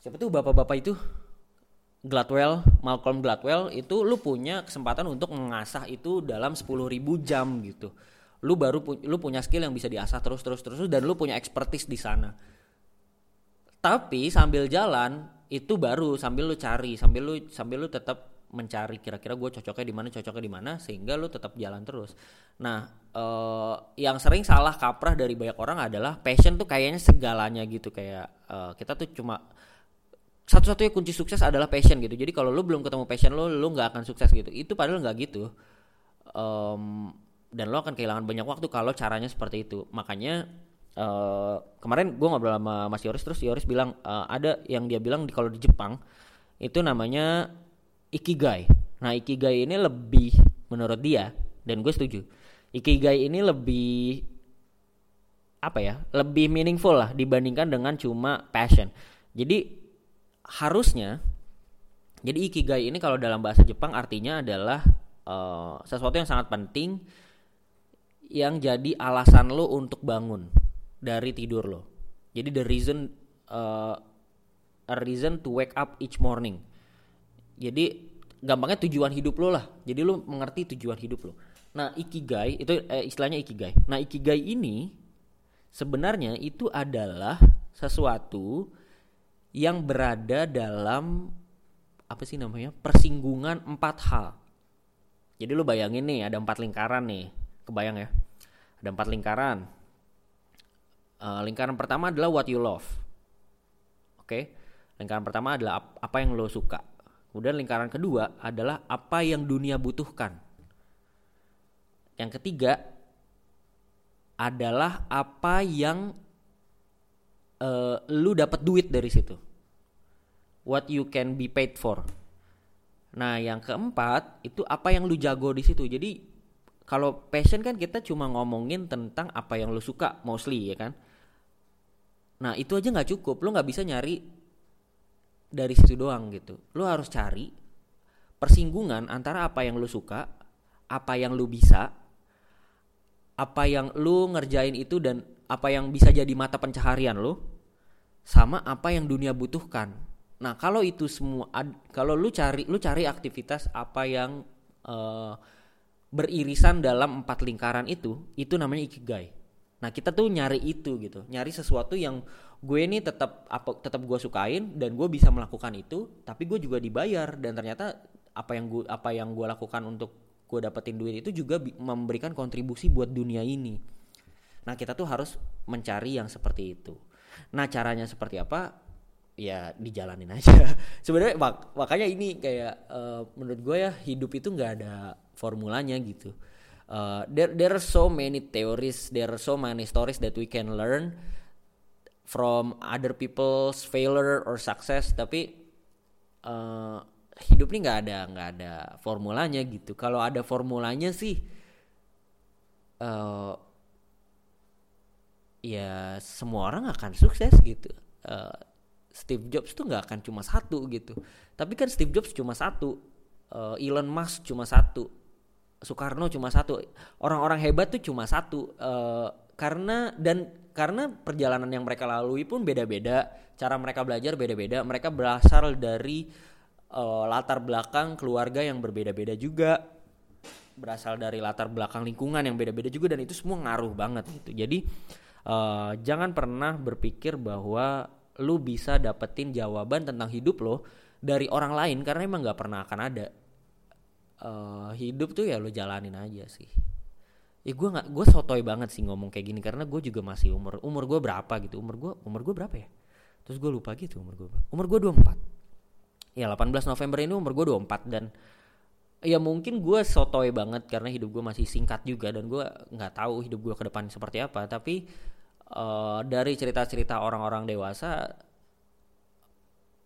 siapa tuh bapak-bapak itu Gladwell, Malcolm Gladwell itu lu punya kesempatan untuk mengasah itu dalam 10.000 jam gitu. Lu baru pu lu punya skill yang bisa diasah terus terus terus dan lu punya expertise di sana. Tapi sambil jalan itu baru sambil lu cari, sambil lu sambil lu tetap mencari kira-kira gue cocoknya di mana, cocoknya di mana sehingga lu tetap jalan terus. Nah, eh, yang sering salah kaprah dari banyak orang adalah passion tuh kayaknya segalanya gitu. Kayak eh, kita tuh cuma satu-satunya kunci sukses adalah passion gitu. Jadi kalau lu belum ketemu passion lo lu nggak akan sukses gitu. Itu padahal nggak gitu. Um, dan lo akan kehilangan banyak waktu kalau caranya seperti itu. Makanya uh, kemarin gue ngobrol sama Mas Yoris terus Yoris bilang uh, ada yang dia bilang di kalau di Jepang itu namanya ikigai nah ikigai ini lebih menurut dia dan gue setuju ikigai ini lebih apa ya lebih meaningful lah dibandingkan dengan cuma passion jadi harusnya jadi ikigai ini kalau dalam bahasa Jepang artinya adalah uh, sesuatu yang sangat penting yang jadi alasan lo untuk bangun dari tidur lo. Jadi the reason uh, a reason to wake up each morning. Jadi gampangnya tujuan hidup lo lah. Jadi lo mengerti tujuan hidup lo. Nah, ikigai itu eh, istilahnya ikigai. Nah, ikigai ini sebenarnya itu adalah sesuatu yang berada dalam apa sih namanya persinggungan empat hal. Jadi lu bayangin nih ada empat lingkaran nih, kebayang ya? Ada empat lingkaran. Uh, lingkaran pertama adalah what you love. Oke, okay? lingkaran pertama adalah ap apa yang lo suka. Kemudian lingkaran kedua adalah apa yang dunia butuhkan. Yang ketiga adalah apa yang uh, lu dapat duit dari situ. What you can be paid for. Nah, yang keempat itu apa yang lu jago di situ. Jadi kalau passion kan kita cuma ngomongin tentang apa yang lu suka mostly ya kan. Nah, itu aja nggak cukup. Lu nggak bisa nyari dari situ doang gitu. Lu harus cari persinggungan antara apa yang lu suka, apa yang lu bisa, apa yang lu ngerjain itu dan apa yang bisa jadi mata pencaharian lo sama apa yang dunia butuhkan. Nah, kalau itu semua kalau lu cari lu cari aktivitas apa yang uh, beririsan dalam empat lingkaran itu, itu namanya ikigai. Nah, kita tuh nyari itu gitu, nyari sesuatu yang gue ini tetap apa tetap gue sukain dan gue bisa melakukan itu, tapi gue juga dibayar dan ternyata apa yang gue apa yang gue lakukan untuk gue dapetin duit itu juga memberikan kontribusi buat dunia ini. Nah, kita tuh harus mencari yang seperti itu. Nah, caranya seperti apa? Ya dijalanin aja. Sebenarnya mak makanya ini kayak uh, menurut gue ya hidup itu nggak ada formulanya gitu. Uh, there there are so many theories, there are so many stories that we can learn from other people's failure or success. Tapi uh, hidup ini nggak ada nggak ada formulanya gitu. Kalau ada formulanya sih. Uh, ya semua orang akan sukses gitu uh, Steve Jobs tuh nggak akan cuma satu gitu tapi kan Steve Jobs cuma satu uh, Elon Musk cuma satu Soekarno cuma satu orang-orang hebat tuh cuma satu uh, karena dan karena perjalanan yang mereka lalui pun beda-beda cara mereka belajar beda-beda mereka berasal dari uh, latar belakang keluarga yang berbeda-beda juga berasal dari latar belakang lingkungan yang beda-beda juga dan itu semua ngaruh banget gitu. Jadi uh, jangan pernah berpikir bahwa lu bisa dapetin jawaban tentang hidup lo dari orang lain karena emang nggak pernah akan ada. Uh, hidup tuh ya lo jalanin aja sih ya gue nggak gue sotoy banget sih ngomong kayak gini karena gue juga masih umur umur gue berapa gitu umur gue umur gue berapa ya? Terus gue lupa gitu umur gue umur gue 24 ya 18 November ini umur gue 24 dan ya mungkin gue sotoy banget karena hidup gue masih singkat juga dan gue nggak tahu hidup gue ke depan seperti apa. Tapi uh, dari cerita-cerita orang-orang dewasa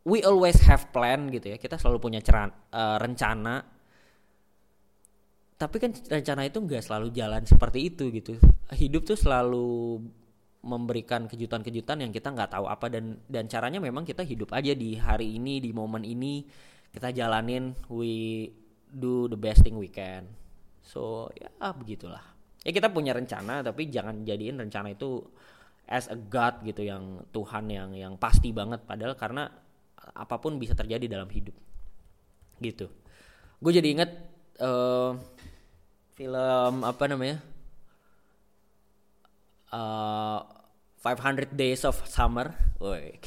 we always have plan gitu ya. Kita selalu punya ceran, uh, rencana tapi kan rencana itu nggak selalu jalan seperti itu gitu. Hidup tuh selalu memberikan kejutan-kejutan yang kita nggak tahu apa dan dan caranya memang kita hidup aja di hari ini di momen ini. Kita jalanin we do the best thing we can. So ya begitulah. Ya kita punya rencana tapi jangan jadiin rencana itu as a god gitu yang Tuhan yang yang pasti banget. Padahal karena apa pun bisa terjadi dalam hidup. Gitu. Gue jadi inget uh, film apa namanya? Uh, eh, 500 Days of Summer. Woi,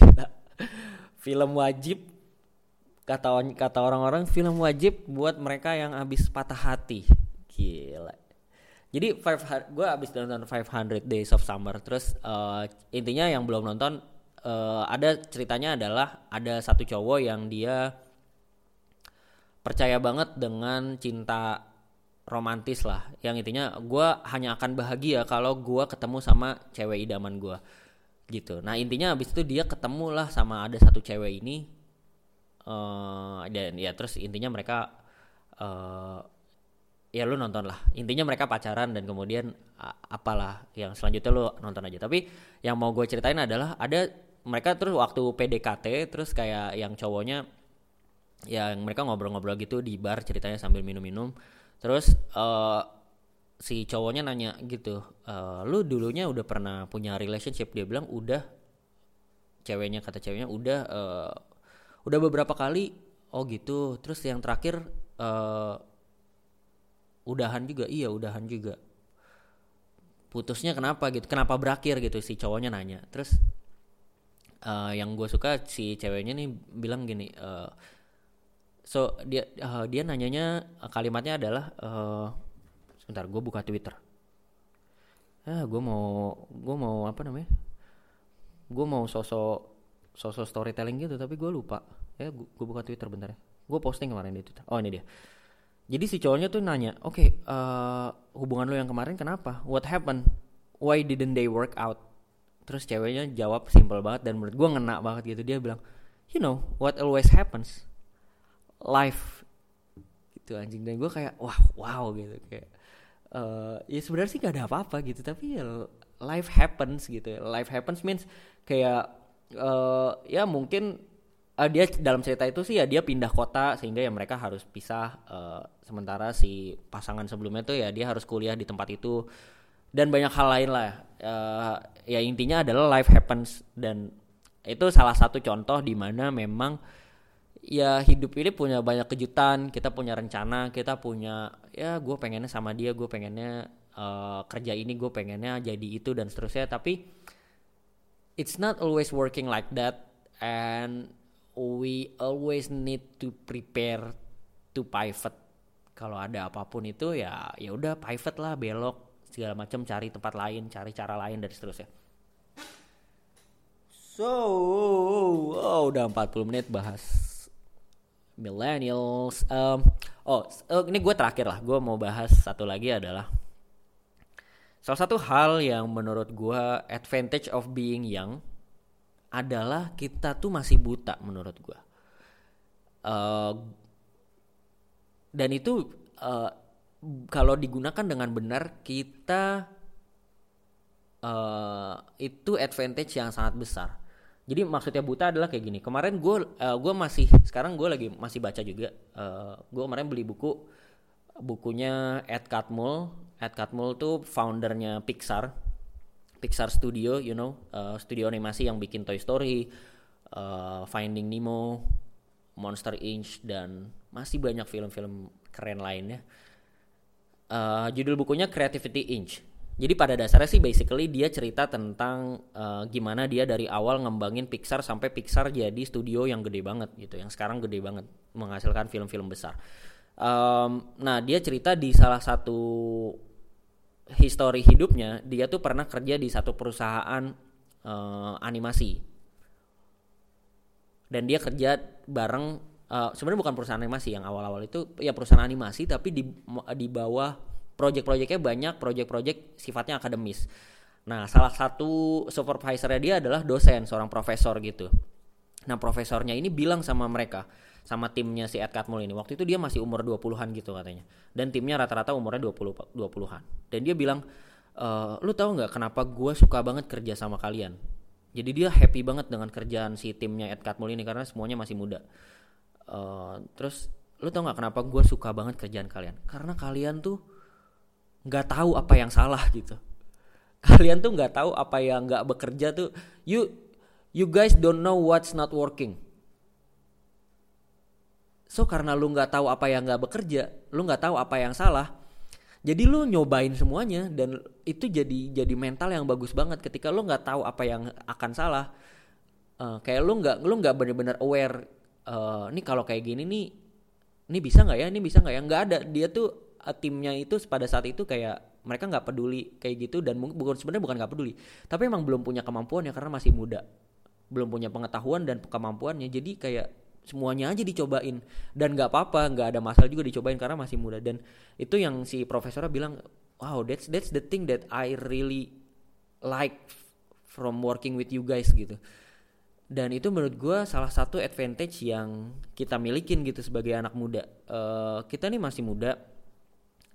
film wajib kata kata orang-orang film wajib buat mereka yang habis patah hati. Gila. Jadi five gue habis nonton 500 Days of Summer. Terus uh, intinya yang belum nonton uh, ada ceritanya adalah ada satu cowok yang dia percaya banget dengan cinta romantis lah. Yang intinya gue hanya akan bahagia kalau gue ketemu sama cewek idaman gue gitu. Nah intinya habis itu dia ketemu lah sama ada satu cewek ini. Uh, dan ya terus intinya mereka uh, ya lu nonton lah. Intinya mereka pacaran dan kemudian apalah yang selanjutnya lu nonton aja. Tapi yang mau gue ceritain adalah ada mereka terus waktu PDKT terus kayak yang cowoknya yang mereka ngobrol-ngobrol gitu di bar ceritanya sambil minum-minum terus uh, si cowoknya nanya gitu uh, lu dulunya udah pernah punya relationship? Dia bilang udah. Ceweknya kata ceweknya udah uh, udah beberapa kali. Oh gitu. Terus yang terakhir uh, udahan juga. Iya udahan juga. Putusnya kenapa gitu kenapa berakhir gitu si cowoknya nanya. Terus uh, yang gue suka si ceweknya nih bilang gini uh, so dia uh, dia nanyanya kalimatnya adalah uh, sebentar gue buka twitter. Ah gue mau gue mau apa namanya? Gue mau sosok sosok storytelling gitu tapi gue lupa. Ya gue buka twitter bentar ya. Gue posting kemarin di twitter. Oh ini dia. Jadi si cowoknya tuh nanya oke okay, uh, eh, hubungan lo yang kemarin kenapa? What happened? Why didn't they work out? Terus ceweknya jawab simple banget dan menurut gue ngena banget gitu. Dia bilang you know what always happens life gitu anjing. Dan gue kayak wah wow gitu. Kayak uh, ya sebenarnya sih gak ada apa-apa gitu tapi ya life happens gitu. Life happens means kayak uh, ya mungkin uh, dia dalam cerita itu sih ya dia pindah kota sehingga ya mereka harus pisah uh, sementara si pasangan sebelumnya tuh ya dia harus kuliah di tempat itu. Dan banyak hal lain lah uh, ya intinya adalah life happens. Dan itu salah satu contoh di mana memang ya hidup ini punya banyak kejutan kita punya rencana kita punya ya gue pengennya sama dia gue pengennya uh, kerja ini gue pengennya jadi itu dan seterusnya. Tapi it's not always working like that and we always need to prepare to pivot. Kalau ada apa pun itu ya ya udah pivot lah belok segala macam cari tempat lain cari cara lain dan seterusnya. So oh, udah 40 menit bahas millennials um, oh ini gue terakhir lah gue mau bahas satu lagi adalah Salah satu hal yang menurut gue advantage of being young adalah kita tuh masih buta menurut gue. Uh, dan itu uh, kalau digunakan dengan benar kita uh, itu advantage yang sangat besar. Jadi maksudnya buta adalah kayak gini. Kemarin gue uh, gue masih sekarang gue lagi masih baca juga. Uh, gue kemarin beli buku bukunya Ed Catmull Ed Catmull tuh foundernya Pixar Pixar Studio, you know, uh, studio animasi yang bikin Toy Story, uh, Finding Nemo, Monster Inc dan masih banyak film-film keren lainnya. Uh, judul bukunya Creativity Inch. Jadi pada dasarnya sih basically dia cerita tentang uh, gimana dia dari awal ngembangin Pixar sampai Pixar jadi studio yang gede banget gitu, yang sekarang gede banget menghasilkan film-film besar. Um, nah dia cerita di salah satu histori hidupnya dia tuh pernah kerja di satu perusahaan uh, animasi dan dia kerja bareng uh, sebenarnya bukan perusahaan animasi yang awal-awal itu ya perusahaan animasi tapi di di bawah project-projectnya banyak project-project sifatnya akademis. Nah, salah satu supervisornya dia adalah dosen, seorang profesor gitu. Nah, profesornya ini bilang sama mereka, sama timnya si Ed Catmull ini. Waktu itu dia masih umur 20-an gitu katanya. Dan timnya rata-rata umurnya 20 20-an. Dan dia bilang, e, "Lu tahu nggak kenapa gue suka banget kerja sama kalian?" Jadi dia happy banget dengan kerjaan si timnya Ed Catmull ini karena semuanya masih muda. Uh, terus lu tau nggak kenapa gue suka banget kerjaan kalian? Karena kalian tuh nggak tahu apa yang salah gitu. Kalian tuh nggak tahu apa yang nggak bekerja tuh. You you guys don't know what's not working. So karena lu nggak tahu apa yang nggak bekerja lu nggak tahu apa yang salah jadi lu nyobain semuanya dan itu jadi jadi mental yang bagus banget ketika lu nggak tahu apa yang akan salah. Uh, kayak lu nggak lu nggak bener-bener aware uh, nih kalau kayak gini nih ini bisa nggak ya ini bisa nggak ya? Nggak ada. Dia tuh uh, timnya itu pada saat itu kayak mereka nggak peduli kayak gitu dan bukan sebenarnya bukan nggak peduli tapi emang belum punya kemampuan ya karena masih muda belum punya pengetahuan dan kemampuannya jadi kayak semuanya aja dicobain dan nggak apa-apa nggak ada masalah juga dicobain karena masih muda dan itu yang si profesornya bilang wow that's that's the thing that I really like from working with you guys gitu. Dan itu menurut gue salah satu advantage yang kita milikin gitu sebagai anak muda. Uh, kita nih masih muda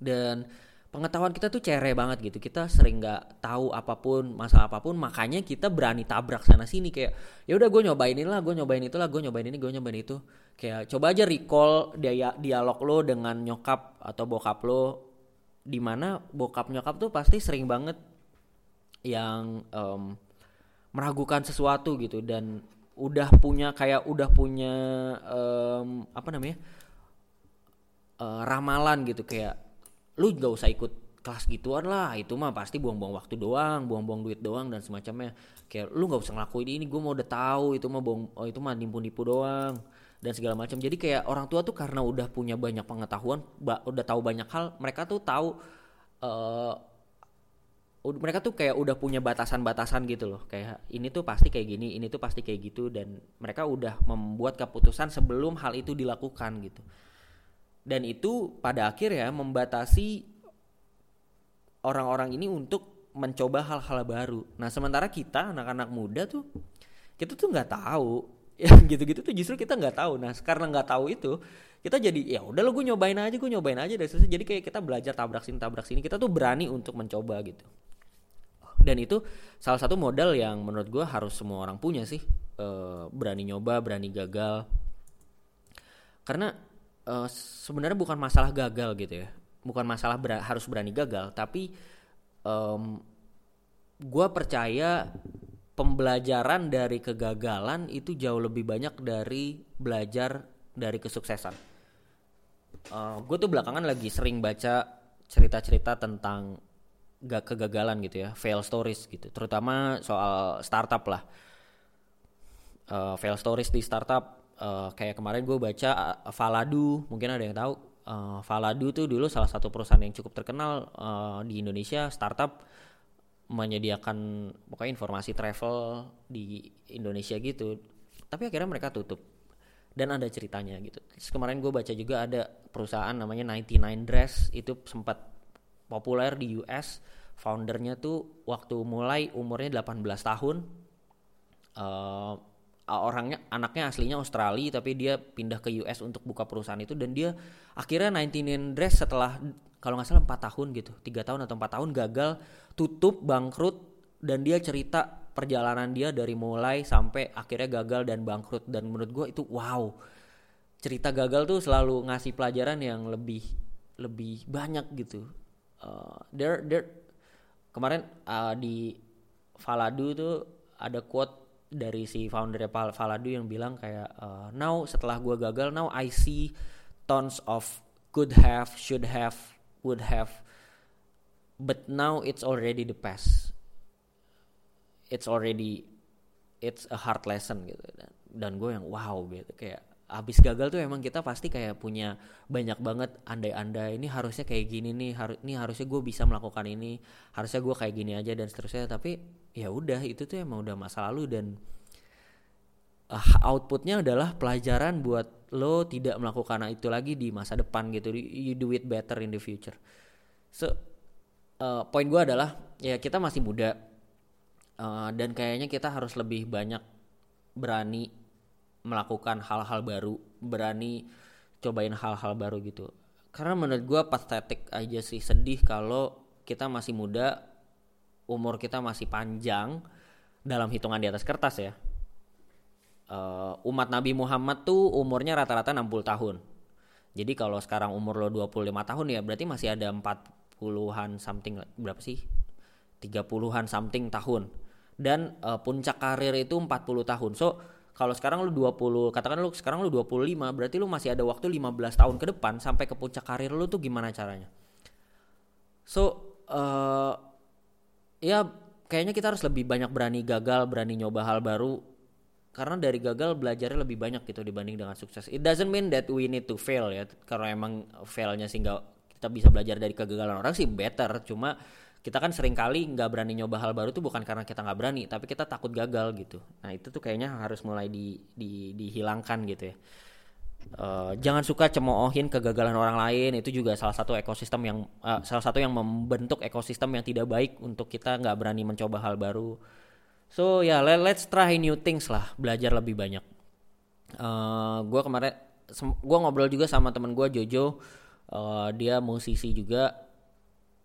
dan pengetahuan kita tuh cere banget gitu. Kita sering nggak tahu apa pun masalah apa pun makanya kita berani tabrak sana sini. Kayak ya udah gue nyobain ini lah gue nyobain itu lah gue nyobain ini gue nyobain itu. Kayak coba aja recall dia dialog lo dengan nyokap atau bokap lo. Di mana bokap nyokap tuh pasti sering banget yang um, meragukan sesuatu gitu. Dan udah punya kayak udah punya um, apa namanya uh, ramalan gitu. Kayak lu gak usah ikut kelas gituan lah itu mah pasti buang-buang waktu doang buang-buang duit doang dan semacamnya. Kayak lu gak usah ngelakuin ini gue mau udah tahu itu mah bohong oh itu mah nipu-nipu doang dan segala macam. Jadi kayak orang tua tuh karena udah punya banyak pengetahuan udah tahu banyak hal mereka tuh tahu uh, mereka tuh kayak udah punya batasan-batasan gitu loh. Kayak ini tuh pasti kayak gini ini tuh pasti kayak gitu dan mereka udah membuat keputusan sebelum hal itu dilakukan gitu dan itu pada akhirnya membatasi orang-orang ini untuk mencoba hal-hal baru. Nah sementara kita anak-anak muda tuh kita tuh nggak tahu ya gitu-gitu tuh justru kita nggak tahu. Nah karena nggak tahu itu kita jadi ya udah lo gue nyobain aja gue nyobain aja dan selesai. Jadi kayak kita belajar tabrak sini tabrak sini kita tuh berani untuk mencoba gitu. Dan itu salah satu modal yang menurut gue harus semua orang punya sih e, berani nyoba berani gagal karena uh, sebenarnya bukan masalah gagal gitu ya. Bukan masalah ber harus berani gagal tapi um, gue percaya pembelajaran dari kegagalan itu jauh lebih banyak dari belajar dari kesuksesan. Uh, eh, gue tuh belakangan lagi sering baca cerita-cerita tentang gak kegagalan gitu ya fail stories gitu terutama soal startup lah. Uh, fail stories di startup uh, kayak kemarin gue baca uh, Valadu mungkin ada yang tahu. Uh, Valadu tuh dulu salah satu perusahaan yang cukup terkenal uh, di Indonesia. Startup menyediakan pokoknya informasi travel di Indonesia gitu. Tapi akhirnya mereka tutup. Dan ada ceritanya gitu. Terus kemarin gue baca juga ada perusahaan namanya 99 Dress. Itu sempat populer di US foundernya tuh waktu mulai umurnya 18 tahun. Uh, orangnya anaknya aslinya Australia tapi dia pindah ke US untuk buka perusahaan itu dan dia akhirnya 19 dress setelah kalau nggak salah empat tahun gitu tiga tahun atau empat tahun gagal tutup bangkrut dan dia cerita perjalanan dia dari mulai sampai akhirnya gagal dan bangkrut. Dan menurut gue itu wow cerita gagal tuh selalu ngasih pelajaran yang lebih lebih banyak gitu. Uh, there there kemarin uh, di Faladu tuh ada quote dari si founder Faladu yang bilang kayak uh, now setelah gue gagal now I see tons of could have should have would have but now it's already the past. It's already it's a hard lesson gitu. Dan, dan gue yang wow gitu. Kayak habis gagal tuh emang kita pasti kayak punya banyak banget andai-andai ini harusnya kayak gini nih harus ini harusnya gue bisa melakukan ini harusnya gue kayak gini aja dan seterusnya. Tapi ya udah itu tuh emang udah masa lalu dan uh, outputnya adalah pelajaran buat lo tidak melakukan itu lagi di masa depan gitu. You do it better in the future. So uh, poin gue adalah ya kita masih muda uh, dan kayaknya kita harus lebih banyak berani melakukan hal-hal baru berani cobain hal-hal baru gitu. Karena menurut gue patetik aja sih sedih kalau kita masih muda umur kita masih panjang dalam hitungan di atas kertas ya. Uh, umat Nabi Muhammad tuh umurnya rata-rata 60 tahun. Jadi kalau sekarang umur lo 25 tahun ya berarti masih ada 40-an something berapa sih? 30-an something tahun. Dan uh, puncak karir itu 40 tahun. So kalau sekarang lu 20 katakan lu sekarang lu 25 berarti lu masih ada waktu 15 tahun ke depan sampai ke puncak karir lu tuh gimana caranya? So uh, ya kayaknya kita harus lebih banyak berani gagal berani nyoba hal baru. Karena dari gagal belajarnya lebih banyak gitu dibanding dengan sukses. It doesn't mean that we need to fail ya. Karena emang failnya sehingga kita bisa belajar dari kegagalan orang sih better. Cuma kita kan sering kali nggak berani nyoba hal baru tuh bukan karena kita nggak berani tapi kita takut gagal gitu. Nah itu tuh kayaknya harus mulai di, di dihilangkan gitu ya. Uh, jangan suka cemoohin kegagalan orang lain itu juga salah satu ekosistem yang uh, salah satu yang membentuk ekosistem yang tidak baik untuk kita nggak berani mencoba hal baru. So ya yeah, let's try new things lah belajar lebih banyak. Uh, eh, gue kemarin gue ngobrol juga sama temen gue Jojo. Uh, dia musisi juga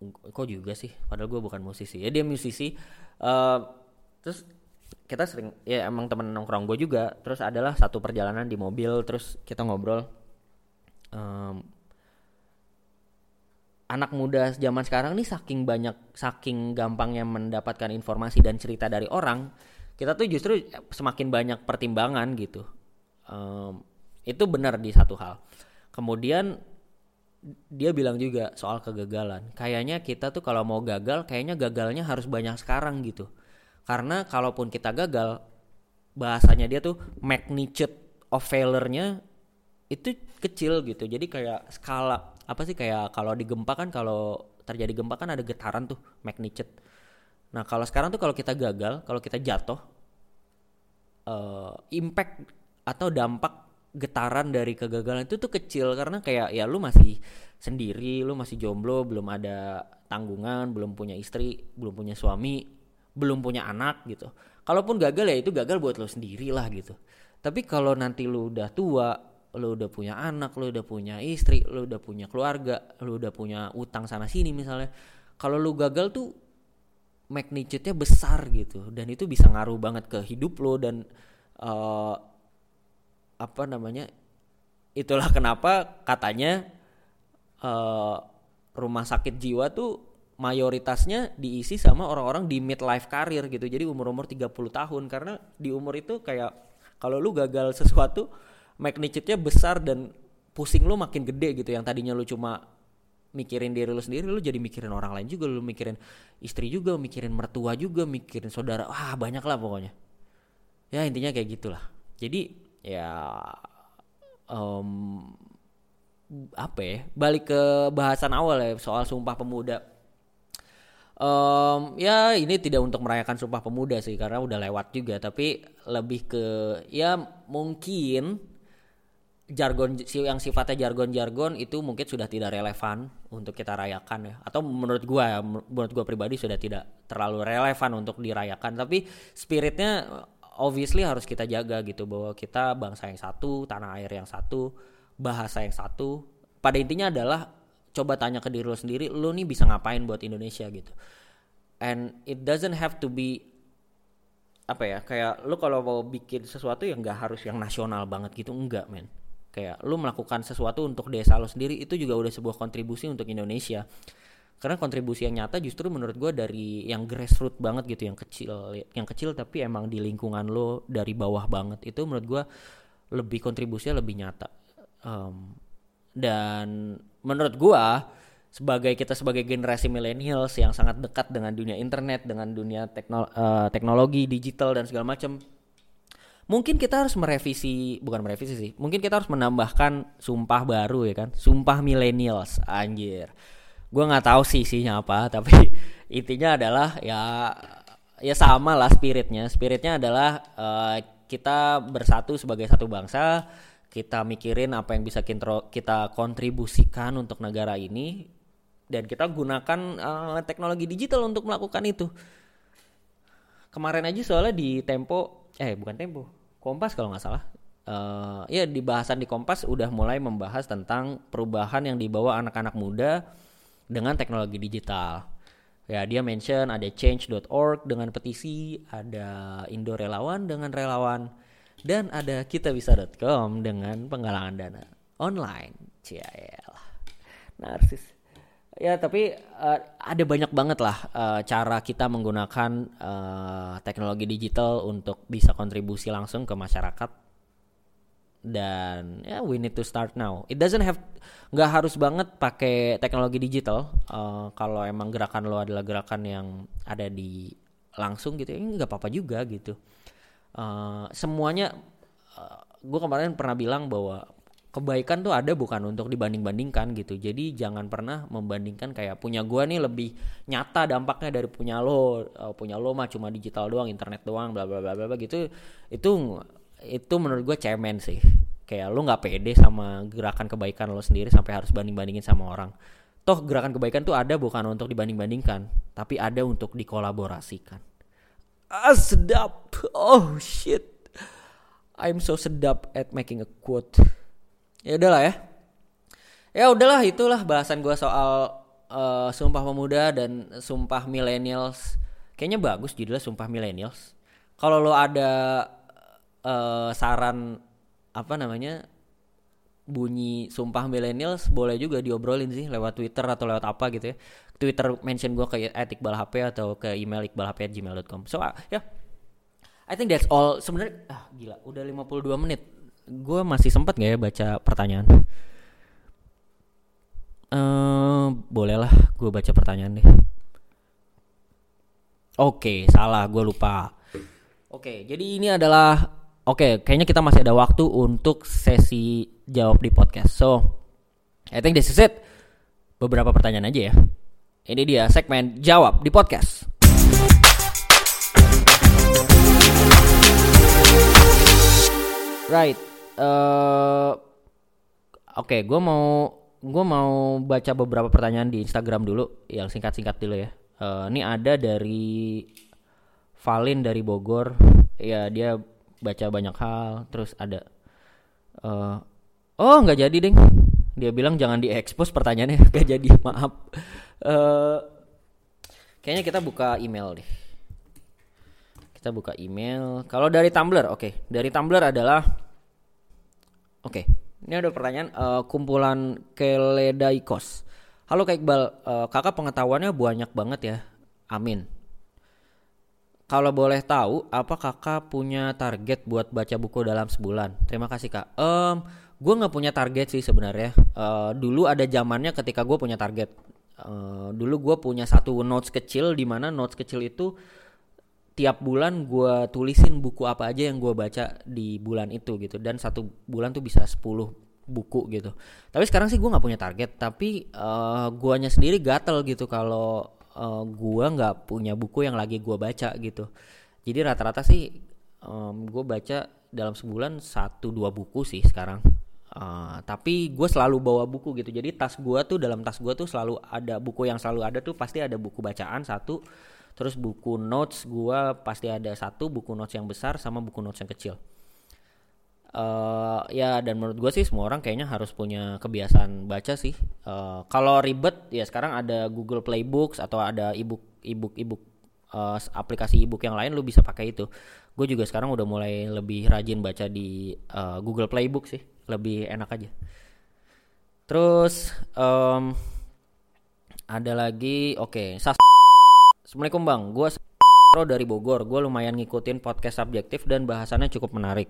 kok juga sih? Padahal gue bukan musisi. Ya dia musisi uh, terus kita sering ya emang temen nongkrong gue juga. Terus adalah satu perjalanan di mobil terus kita ngobrol. Um, anak muda zaman sekarang nih saking banyak saking gampangnya mendapatkan informasi dan cerita dari orang kita tuh justru semakin banyak pertimbangan gitu. Um, itu benar di satu hal. Kemudian dia bilang juga soal kegagalan. Kayaknya kita tuh kalau mau gagal, kayaknya gagalnya harus banyak sekarang gitu. Karena kalaupun kita gagal, bahasanya dia tuh magnitude of failure-nya itu kecil gitu. Jadi kayak skala apa sih kayak kalau di gempa kan kalau terjadi gempa kan ada getaran tuh magnitude. Nah kalau sekarang tuh kalau kita gagal, kalau kita jatuh, uh, impact atau dampak getaran dari kegagalan itu tuh kecil karena kayak ya lu masih sendiri, lu masih jomblo, belum ada tanggungan, belum punya istri, belum punya suami, belum punya anak gitu. Kalaupun gagal ya itu gagal buat lo sendiri lah gitu. Tapi kalau nanti lu udah tua, lu udah punya anak, lu udah punya istri, lu udah punya keluarga, lu udah punya utang sana sini misalnya. Kalau lu gagal tuh magnitude-nya besar gitu dan itu bisa ngaruh banget ke hidup lo dan uh, apa namanya itulah kenapa katanya uh, rumah sakit jiwa tuh mayoritasnya diisi sama orang-orang di midlife career gitu. Jadi umur-umur 30 tahun. Karena di umur itu kayak kalau lu gagal sesuatu magnitude-nya besar dan pusing lu makin gede gitu. Yang tadinya lu cuma mikirin diri lu sendiri lu jadi mikirin orang lain juga. Lu mikirin istri juga mikirin mertua juga mikirin saudara. Wah banyak lah pokoknya. Ya intinya kayak gitulah. Jadi ya um, apa ya balik ke bahasan awal ya soal sumpah pemuda. Um, ya ini tidak untuk merayakan sumpah pemuda sih karena udah lewat juga tapi lebih ke ya mungkin jargon yang sifatnya jargon-jargon itu mungkin sudah tidak relevan untuk kita rayakan ya. Atau menurut gua menurut gua pribadi sudah tidak terlalu relevan untuk dirayakan. Tapi spiritnya obviously harus kita jaga gitu bahwa kita bangsa yang satu, tanah air yang satu, bahasa yang satu. Pada intinya adalah coba tanya ke diri lo sendiri, lo nih bisa ngapain buat Indonesia gitu. And it doesn't have to be apa ya kayak lo kalau mau bikin sesuatu yang nggak harus yang nasional banget gitu enggak men kayak lo melakukan sesuatu untuk desa lo sendiri itu juga udah sebuah kontribusi untuk Indonesia karena kontribusi yang nyata justru menurut gue dari yang grassroots banget gitu yang kecil yang kecil tapi emang di lingkungan lo dari bawah banget itu menurut gue lebih kontribusinya lebih nyata. Um, dan menurut gue sebagai kita sebagai generasi millennials yang sangat dekat dengan dunia internet dengan dunia teknolo uh, teknologi digital dan segala macam mungkin kita harus merevisi bukan merevisi sih mungkin kita harus menambahkan sumpah baru ya kan sumpah millennials anjir gue nggak tahu sih isinya apa tapi intinya adalah ya ya sama lah spiritnya. Spiritnya adalah uh, kita bersatu sebagai satu bangsa kita mikirin apa yang bisa kita kontribusikan untuk negara ini dan kita gunakan uh, teknologi digital untuk melakukan itu. Kemarin aja soalnya di Tempo eh bukan Tempo Kompas kalau nggak salah. Uh, ya di bahasan di Kompas udah mulai membahas tentang perubahan yang dibawa anak-anak muda dengan teknologi digital. Ya, dia mention ada change.org dengan petisi, ada Indo Relawan dengan relawan, dan ada kitabisa.com dengan penggalangan dana online. Ciel. Narsis. Ya, tapi uh, ada banyak banget lah uh, cara kita menggunakan uh, teknologi digital untuk bisa kontribusi langsung ke masyarakat dan ya yeah, we need to start now. It doesn't have nggak harus banget pakai teknologi digital. Uh, kalau emang gerakan lo adalah gerakan yang ada di langsung gitu, ini nggak apa-apa juga gitu. Uh, semuanya, uh, gue kemarin pernah bilang bahwa kebaikan tuh ada bukan untuk dibanding-bandingkan gitu. Jadi jangan pernah membandingkan kayak punya gue nih lebih nyata dampaknya dari punya lo, uh, punya lo mah cuma digital doang, internet doang, bla bla bla bla gitu. Itu itu menurut gue cemen sih. Kayak lu nggak pede sama gerakan kebaikan lo sendiri sampai harus banding bandingin sama orang. Toh gerakan kebaikan tuh ada bukan untuk dibanding bandingkan tapi ada untuk dikolaborasikan. Ah sedap. Oh shit. I'm so sedap at making a quote. Ya udahlah ya. Ya udahlah itulah bahasan gue soal uh, sumpah pemuda dan sumpah millennials. Kayaknya bagus judulnya sumpah millennials. Kalau lo ada uh, saran apa namanya bunyi sumpah millennials boleh juga diobrolin sih lewat Twitter atau lewat apa gitu ya. Twitter mention gue ke @iqbalhp atau ke email iqbalhp@gmail.com. So uh, ya, yeah. I think that's all. Sebenarnya ah gila, udah 52 menit. Gue masih sempat gak ya baca pertanyaan? Uh, bolehlah gue baca pertanyaan deh. Oke, okay, salah, gue lupa. Oke, okay, jadi ini adalah Oke, okay, kayaknya kita masih ada waktu untuk sesi jawab di podcast. So, I think this is it. Beberapa pertanyaan aja ya. Ini dia segmen jawab di podcast. Right. Uh, Oke, okay, gue mau gue mau baca beberapa pertanyaan di Instagram dulu, yang singkat-singkat dulu ya. Uh, ini ada dari Valin dari Bogor. Ya dia baca banyak hal terus ada uh, oh nggak jadi ding. Dia bilang jangan diekspos pertanyaannya gak jadi maaf. Uh, kayaknya kita buka email deh. Kita buka email. Kalau dari Tumblr oke. Okay. dari Tumblr adalah oke. Okay. ini ada pertanyaan uh, kumpulan Keledaikos. Halo Kak Iqbal. Uh, kakak pengetahuannya banyak banget ya. Amin kalau boleh tahu, apa kakak punya target buat baca buku dalam sebulan? Terima kasih kak. Um, gue nggak punya target sih sebenarnya. Uh, dulu ada zamannya ketika gue punya target. Uh, dulu gue punya satu notes kecil di mana notes kecil itu tiap bulan gue tulisin buku apa aja yang gue baca di bulan itu gitu dan satu bulan tuh bisa 10 buku gitu. Tapi sekarang sih gue nggak punya target, tapi uh, guanya sendiri gatel gitu kalau uh, gua nggak punya buku yang lagi gua baca gitu. Jadi rata-rata sih um, gue baca dalam sebulan satu dua buku sih sekarang. Uh, tapi gue selalu bawa buku gitu. Jadi tas gue tuh dalam tas gue tuh selalu ada buku yang selalu ada tuh pasti ada buku bacaan satu terus buku notes gue pasti ada satu buku notes yang besar sama buku notes yang kecil uh, ya dan menurut gue sih semua orang kayaknya harus punya kebiasaan baca sih uh, kalau ribet ya sekarang ada Google Playbooks atau ada ebook ebook ebook uh, aplikasi ebook yang lain lu bisa pakai itu gue juga sekarang udah mulai lebih rajin baca di uh, Google Playbook sih lebih enak aja terus um, Ada lagi, oke. Okay. Assalamualaikum bang, gue Pro dari Bogor. Gue lumayan ngikutin podcast subjektif dan bahasannya cukup menarik.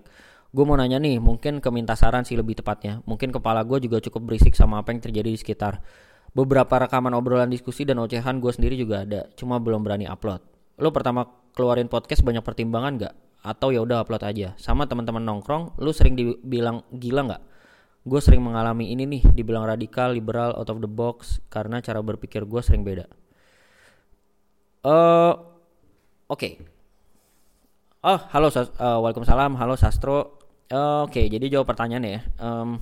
Gue mau nanya nih, mungkin keminta saran sih lebih tepatnya. Mungkin kepala gue juga cukup berisik sama apa yang terjadi di sekitar. Beberapa rekaman obrolan diskusi dan ocehan gue sendiri juga ada, cuma belum berani upload. Lo pertama keluarin podcast banyak pertimbangan gak? Atau ya udah upload aja. Sama teman-teman nongkrong, lu sering dibilang gila nggak? gue sering mengalami ini nih dibilang radikal liberal out of the box karena cara berpikir gue sering beda uh, oke okay. oh halo uh, waalaikumsalam halo sastro oke okay, jadi jawab pertanyaannya ya um,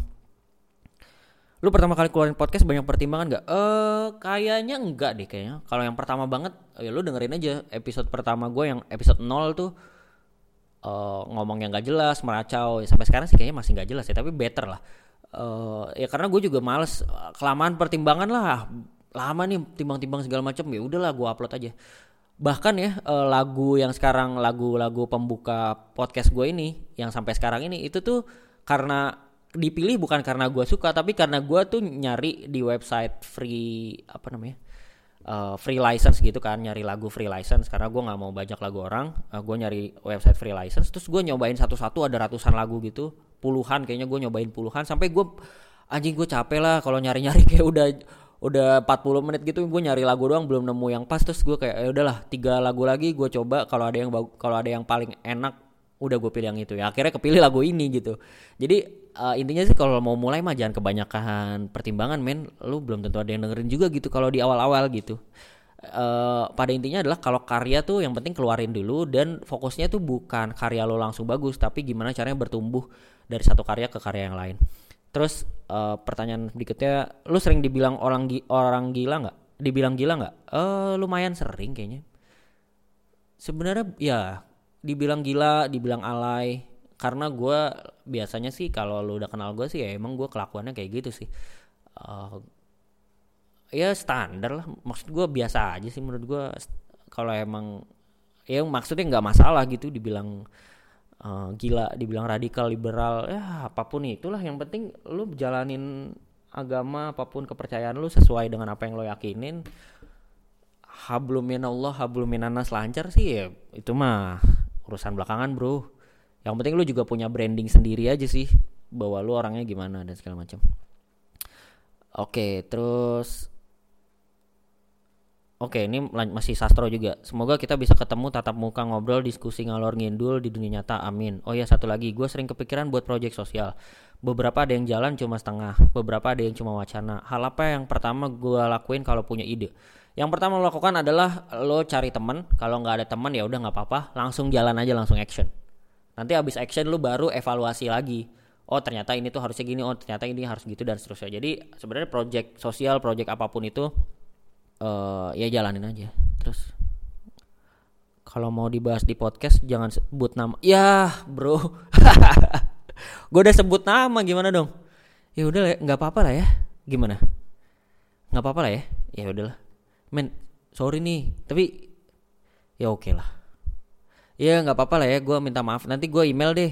lu pertama kali keluarin podcast banyak pertimbangan nggak? Eh uh, kayaknya enggak deh kayaknya. Kalau yang pertama banget, ya lu dengerin aja episode pertama gue yang episode 0 tuh uh, ngomong yang gak jelas, meracau. Sampai sekarang sih kayaknya masih gak jelas ya, tapi better lah uh, ya karena gue juga males kelamaan pertimbangan lah lama nih timbang-timbang segala macam ya udahlah gue upload aja bahkan ya uh, lagu yang sekarang lagu-lagu pembuka podcast gue ini yang sampai sekarang ini itu tuh karena dipilih bukan karena gue suka tapi karena gue tuh nyari di website free apa namanya uh, free license gitu kan nyari lagu free license. Karena gue nggak mau bajak lagu orang uh, gue nyari website free license. Terus gue nyobain satu-satu ada ratusan lagu gitu. Puluhan kayaknya gue nyobain puluhan. Sampai gue anjing gue capek lah kalau nyari-nyari. Kayak udah udah 40 menit gitu gue nyari lagu doang belum nemu yang pas. Terus gue kayak ya udahlah tiga lagu lagi gue coba kalau ada yang kalau ada yang paling enak udah gue pilih yang itu. Ya akhirnya kepilih lagu ini gitu. Jadi uh, intinya sih kalau mau mulai mah jangan kebanyakan pertimbangan men. Lu belum tentu ada yang dengerin juga gitu kalau di awal-awal gitu. Uh, pada intinya adalah kalau karya tuh yang penting keluarin dulu dan fokusnya tuh bukan karya lo langsung bagus tapi gimana caranya bertumbuh dari satu karya ke karya yang lain. Terus uh, pertanyaan berikutnya, lu sering dibilang orang gi orang gila nggak? Dibilang gila nggak? Eh uh, lumayan sering kayaknya. Sebenarnya ya dibilang gila, dibilang alay. Karena gue biasanya sih kalau lu udah kenal gue sih ya emang gue kelakuannya kayak gitu sih. Uh, ya standar lah. Maksud gue biasa aja sih menurut gue. Kalau emang ya maksudnya nggak masalah gitu dibilang uh, gila dibilang radikal liberal ya apa pun itulah. Yang penting lu jalanin agama apa pun kepercayaan lu sesuai dengan apa yang lo yakinin. Hablumin Allah hablumin anas lancar sih ya itu mah urusan belakangan bro. Yang penting lu juga punya branding sendiri aja sih bahwa lu orangnya gimana dan segala macam. Oke terus Oke, ini masih sastro juga. Semoga kita bisa ketemu tatap muka ngobrol, diskusi ngalor ngidul di dunia nyata. Amin. Oh ya, satu lagi, gue sering kepikiran buat proyek sosial. Beberapa ada yang jalan cuma setengah, beberapa ada yang cuma wacana. Hal apa yang pertama gue lakuin kalau punya ide? Yang pertama lo lakukan adalah lo cari teman. Kalau nggak ada teman ya udah nggak apa-apa, langsung jalan aja, langsung action. Nanti abis action lo baru evaluasi lagi. Oh ternyata ini tuh harusnya gini, oh ternyata ini harus gitu dan seterusnya. Jadi sebenarnya project sosial, project apa pun itu uh, ya jalanin aja. Terus kalau mau dibahas di podcast jangan sebut nama. Ya bro. Gue udah sebut nama gimana dong? Ya udah nggak apa-apa lah ya. Gimana? Nggak apa-apa lah ya. Ya udahlah men sorry nih tapi ya oke okay lah. Ya nggak apa-apa lah ya gue minta maaf. Nanti gue email deh.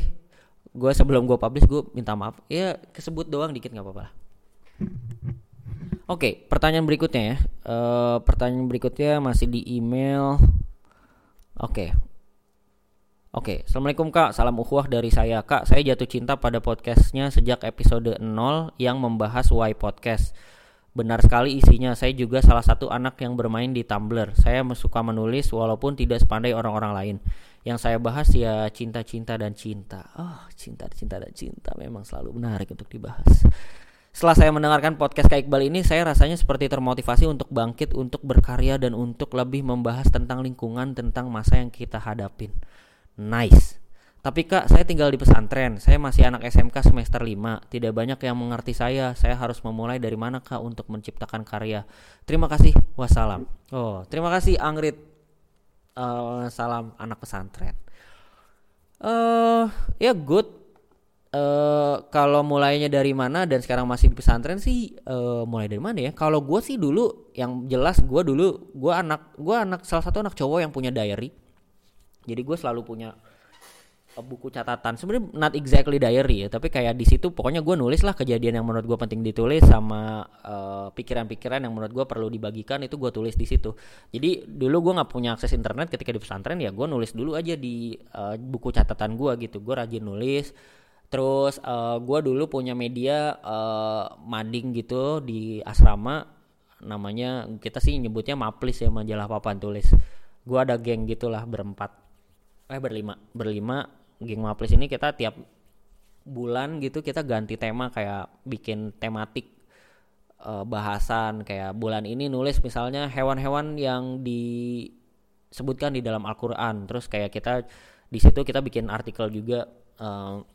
Gue sebelum gue publish gue minta maaf. Ya kesebut doang dikit nggak apa-apa lah Oke, pertanyaan berikutnya ya. Uh, pertanyaan berikutnya masih di email. Oke. Oke, Assalamualaikum Kak, salam ukhuwah dari saya Kak, saya jatuh cinta pada podcastnya sejak episode 0 yang membahas Why Podcast. Benar sekali isinya, saya juga salah satu anak yang bermain di Tumblr. Saya suka menulis walaupun tidak sepandai orang-orang lain. Yang saya bahas ya cinta-cinta dan cinta. Oh, cinta-cinta dan cinta memang selalu menarik untuk dibahas setelah saya mendengarkan podcast Kak Iqbal ini, saya rasanya seperti termotivasi untuk bangkit, untuk berkarya, dan untuk lebih membahas tentang lingkungan, tentang masa yang kita hadapin. Nice. Tapi kak, saya tinggal di pesantren. Saya masih anak SMK semester 5. Tidak banyak yang mengerti saya. Saya harus memulai dari mana kak untuk menciptakan karya. Terima kasih. Wassalam. Oh, terima kasih Angrit. Uh, salam anak pesantren. Uh, ya good Uh, kalau mulainya dari mana dan sekarang masih di pesantren sih uh, mulai dari mana ya? Kalau gue sih dulu yang jelas gue dulu gue anak gue anak salah satu anak cowok yang punya diary. Jadi gue selalu punya buku catatan sebenarnya not exactly diary ya tapi kayak di situ pokoknya gue nulis lah kejadian yang menurut gue penting ditulis sama pikiran pikiran-pikiran yang menurut gue perlu dibagikan itu gue tulis di situ jadi dulu gue nggak punya akses internet ketika di pesantren ya gue nulis dulu aja di uh, buku catatan gue gitu gue rajin nulis terus uh, gue dulu punya media uh, mading gitu di asrama. Namanya kita sih nyebutnya maplis ya majalah papan tulis. Gue ada geng gitulah berempat. Eh berlima. Berlima geng Maplis ini kita tiap bulan gitu kita ganti tema kayak bikin tematik uh, bahasan. Kayak bulan ini nulis misalnya hewan-hewan yang disebutkan di dalam Al-Qur'an. Terus kayak kita di situ kita bikin artikel juga uh,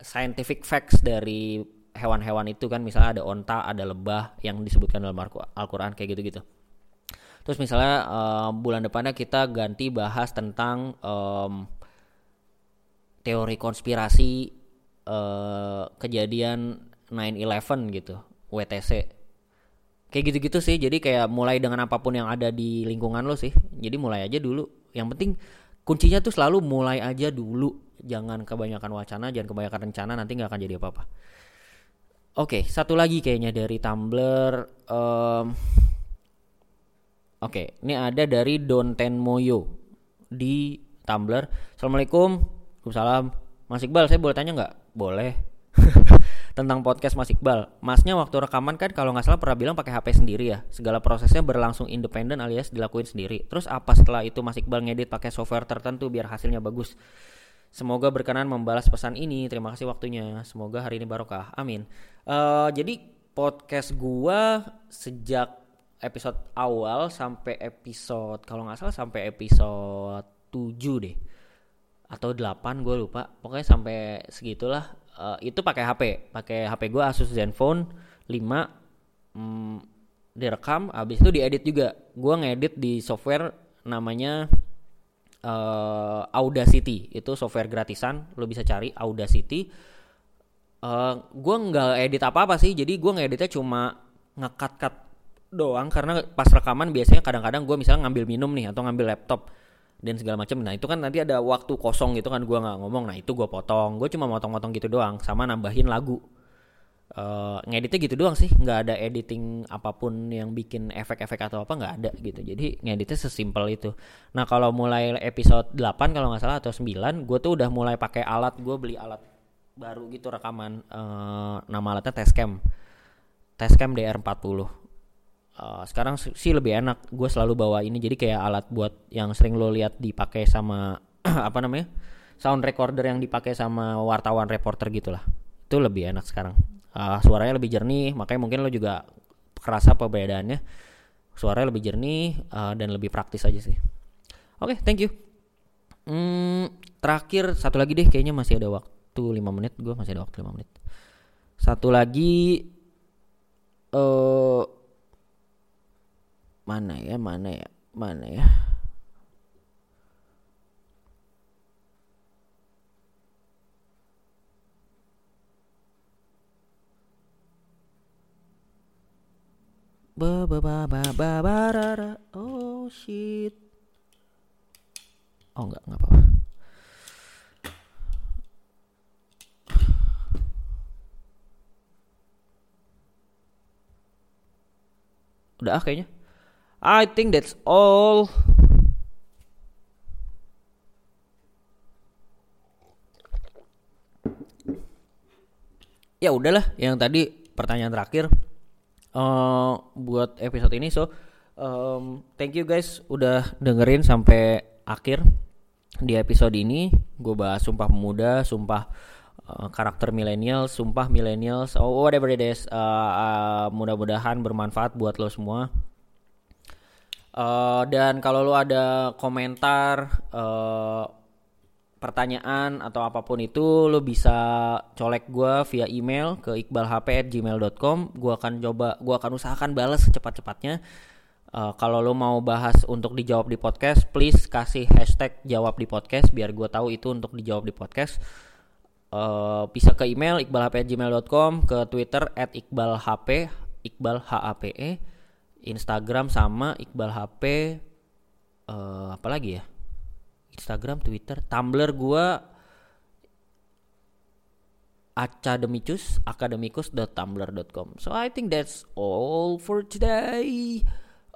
scientific facts dari hewan-hewan itu kan misalnya ada onta, ada lebah yang disebutkan dalam Al-Qur'an kayak gitu-gitu. Terus misalnya uh, bulan depannya kita ganti bahas tentang um, teori konspirasi uh, kejadian 9/11 gitu, WTC. Kayak gitu-gitu sih. Jadi kayak mulai dengan apa pun yang ada di lingkungan lo sih. Jadi mulai aja dulu. Yang penting kuncinya tuh selalu mulai aja dulu. Jangan kebanyakan wacana, jangan kebanyakan rencana nanti nggak akan jadi apa-apa. Oke, satu lagi kayaknya dari Tumblr. Um, Oke, ini ada dari Donten Moyo di Tumblr. Assalamualaikum, Waalaikumsalam. Mas Iqbal, saya boleh tanya nggak? Boleh. Tentang podcast Mas Iqbal. Masnya waktu rekaman kan kalau nggak salah pernah bilang pakai HP sendiri ya. Segala prosesnya berlangsung independen alias dilakuin sendiri. Terus apa setelah itu Mas Iqbal ngedit pakai software tertentu biar hasilnya bagus? Semoga berkenan membalas pesan ini. Terima kasih waktunya. Semoga hari ini barokah. Amin. Uh, jadi podcast gua sejak episode awal sampai episode kalau nggak salah sampai episode 7 deh atau 8 gue lupa. Pokoknya sampai segitulah. Uh, itu pakai HP pakai HP gue Asus Zenfone 5 mm, direkam. Habis itu diedit juga. Gue ngedit di software namanya uh, Audacity. Itu software gratisan. Lo bisa cari Audacity. Uh, gue nggak edit apa apa sih. Jadi gue ngeditnya cuma ngekat cut doang. Karena pas rekaman biasanya kadang-kadang gue misalnya ngambil minum nih atau ngambil laptop dan segala macam. Nah itu kan nanti ada waktu kosong gitu kan gue nggak ngomong. Nah itu gue potong. Gue cuma motong-motong gitu doang sama nambahin lagu. Uh, ngeditnya gitu doang sih. Nggak ada editing apa pun yang bikin efek-efek atau apa nggak ada gitu. Jadi ngeditnya sesimpel itu. Nah kalau mulai episode 8 kalau nggak salah atau 9 gue tuh udah mulai pakai alat. Gue beli alat baru gitu rekaman. Uh, nama alatnya Tascam. Tascam DR40 Uh, sekarang sih lebih enak. Gue selalu bawa ini jadi kayak alat buat yang sering lo lihat dipakai sama apa namanya sound recorder yang dipakai sama wartawan reporter gitulah. Itu lebih enak sekarang. Uh, suaranya lebih jernih makanya mungkin lo juga kerasa perbedaannya. Suaranya lebih jernih uh, dan lebih praktis aja sih. Oke okay, thank you. Hmm, terakhir satu lagi deh kayaknya masih ada waktu 5 menit. Gue masih ada waktu 5 menit. Satu lagi eh uh, mana ya mana ya mana ya? Ba ba ba ba ba ba ra, ra. oh shit. Oh enggak enggak apa-apa. Udah ah kayaknya I think that's all. Ya udahlah, yang tadi pertanyaan terakhir uh, buat episode ini. So, um, thank you guys udah dengerin sampai akhir di episode ini. Gue bahas sumpah pemuda, sumpah uh, karakter milenial, sumpah millennials, oh whatever it is. Uh, uh, mudah-mudahan bermanfaat buat lo semua Uh, dan kalau lu ada komentar, uh, pertanyaan atau apa pun itu, lu bisa colek gue via email ke iqbalhp@gmail.com. Gue akan coba, gue akan usahakan balas secepat-cepatnya. Uh, kalau lo mau bahas untuk dijawab di podcast, please kasih hashtag jawab di podcast biar gue tahu itu untuk dijawab di podcast. Uh, bisa ke email iqbalhp@gmail.com, ke Twitter @iqbalhp, iqbal Instagram sama Iqbal HP uh, apa lagi ya? Instagram Twitter Tumblr gua academicus academicus.tumblr.com so I think that's all for today.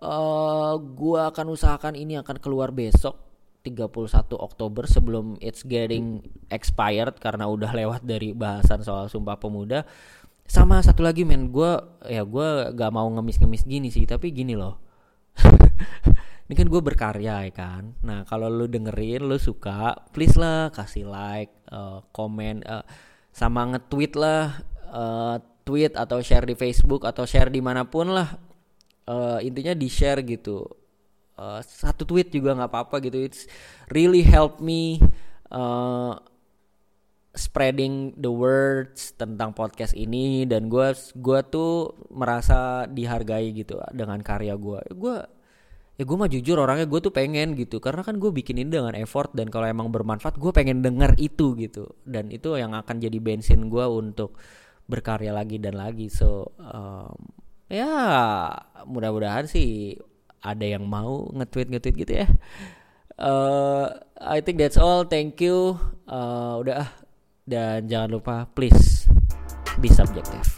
Uh, gua akan usahakan ini akan keluar besok 31 Oktober sebelum it's getting expired karena udah lewat dari bahasan soal Sumpah Pemuda. Sama satu lagi men, gue ya gue gak mau ngemis-ngemis gini sih, tapi gini loh. ini kan gue berkarya ya kan. Nah kalau lu dengerin, lu suka, please lah kasih like, uh, komen, uh, sama nge-tweet lah, uh, tweet atau share di Facebook atau share di mana pun lah. Uh, intinya di share gitu uh, satu tweet juga nggak apa-apa gitu it's really help me uh, spreading the words tentang podcast ini dan gue gua tuh merasa dihargai gitu dengan karya gue gue ya gue mah jujur orangnya gue tuh pengen gitu karena kan gue bikin ini dengan effort dan kalau emang bermanfaat gue pengen denger itu gitu dan itu yang akan jadi bensin gue untuk berkarya lagi dan lagi so um, ya mudah-mudahan sih ada yang mau nge-tweet nge-tweet gitu ya. Uh, I think that's all. Thank you. Uh, udah dan jangan lupa please be subjective.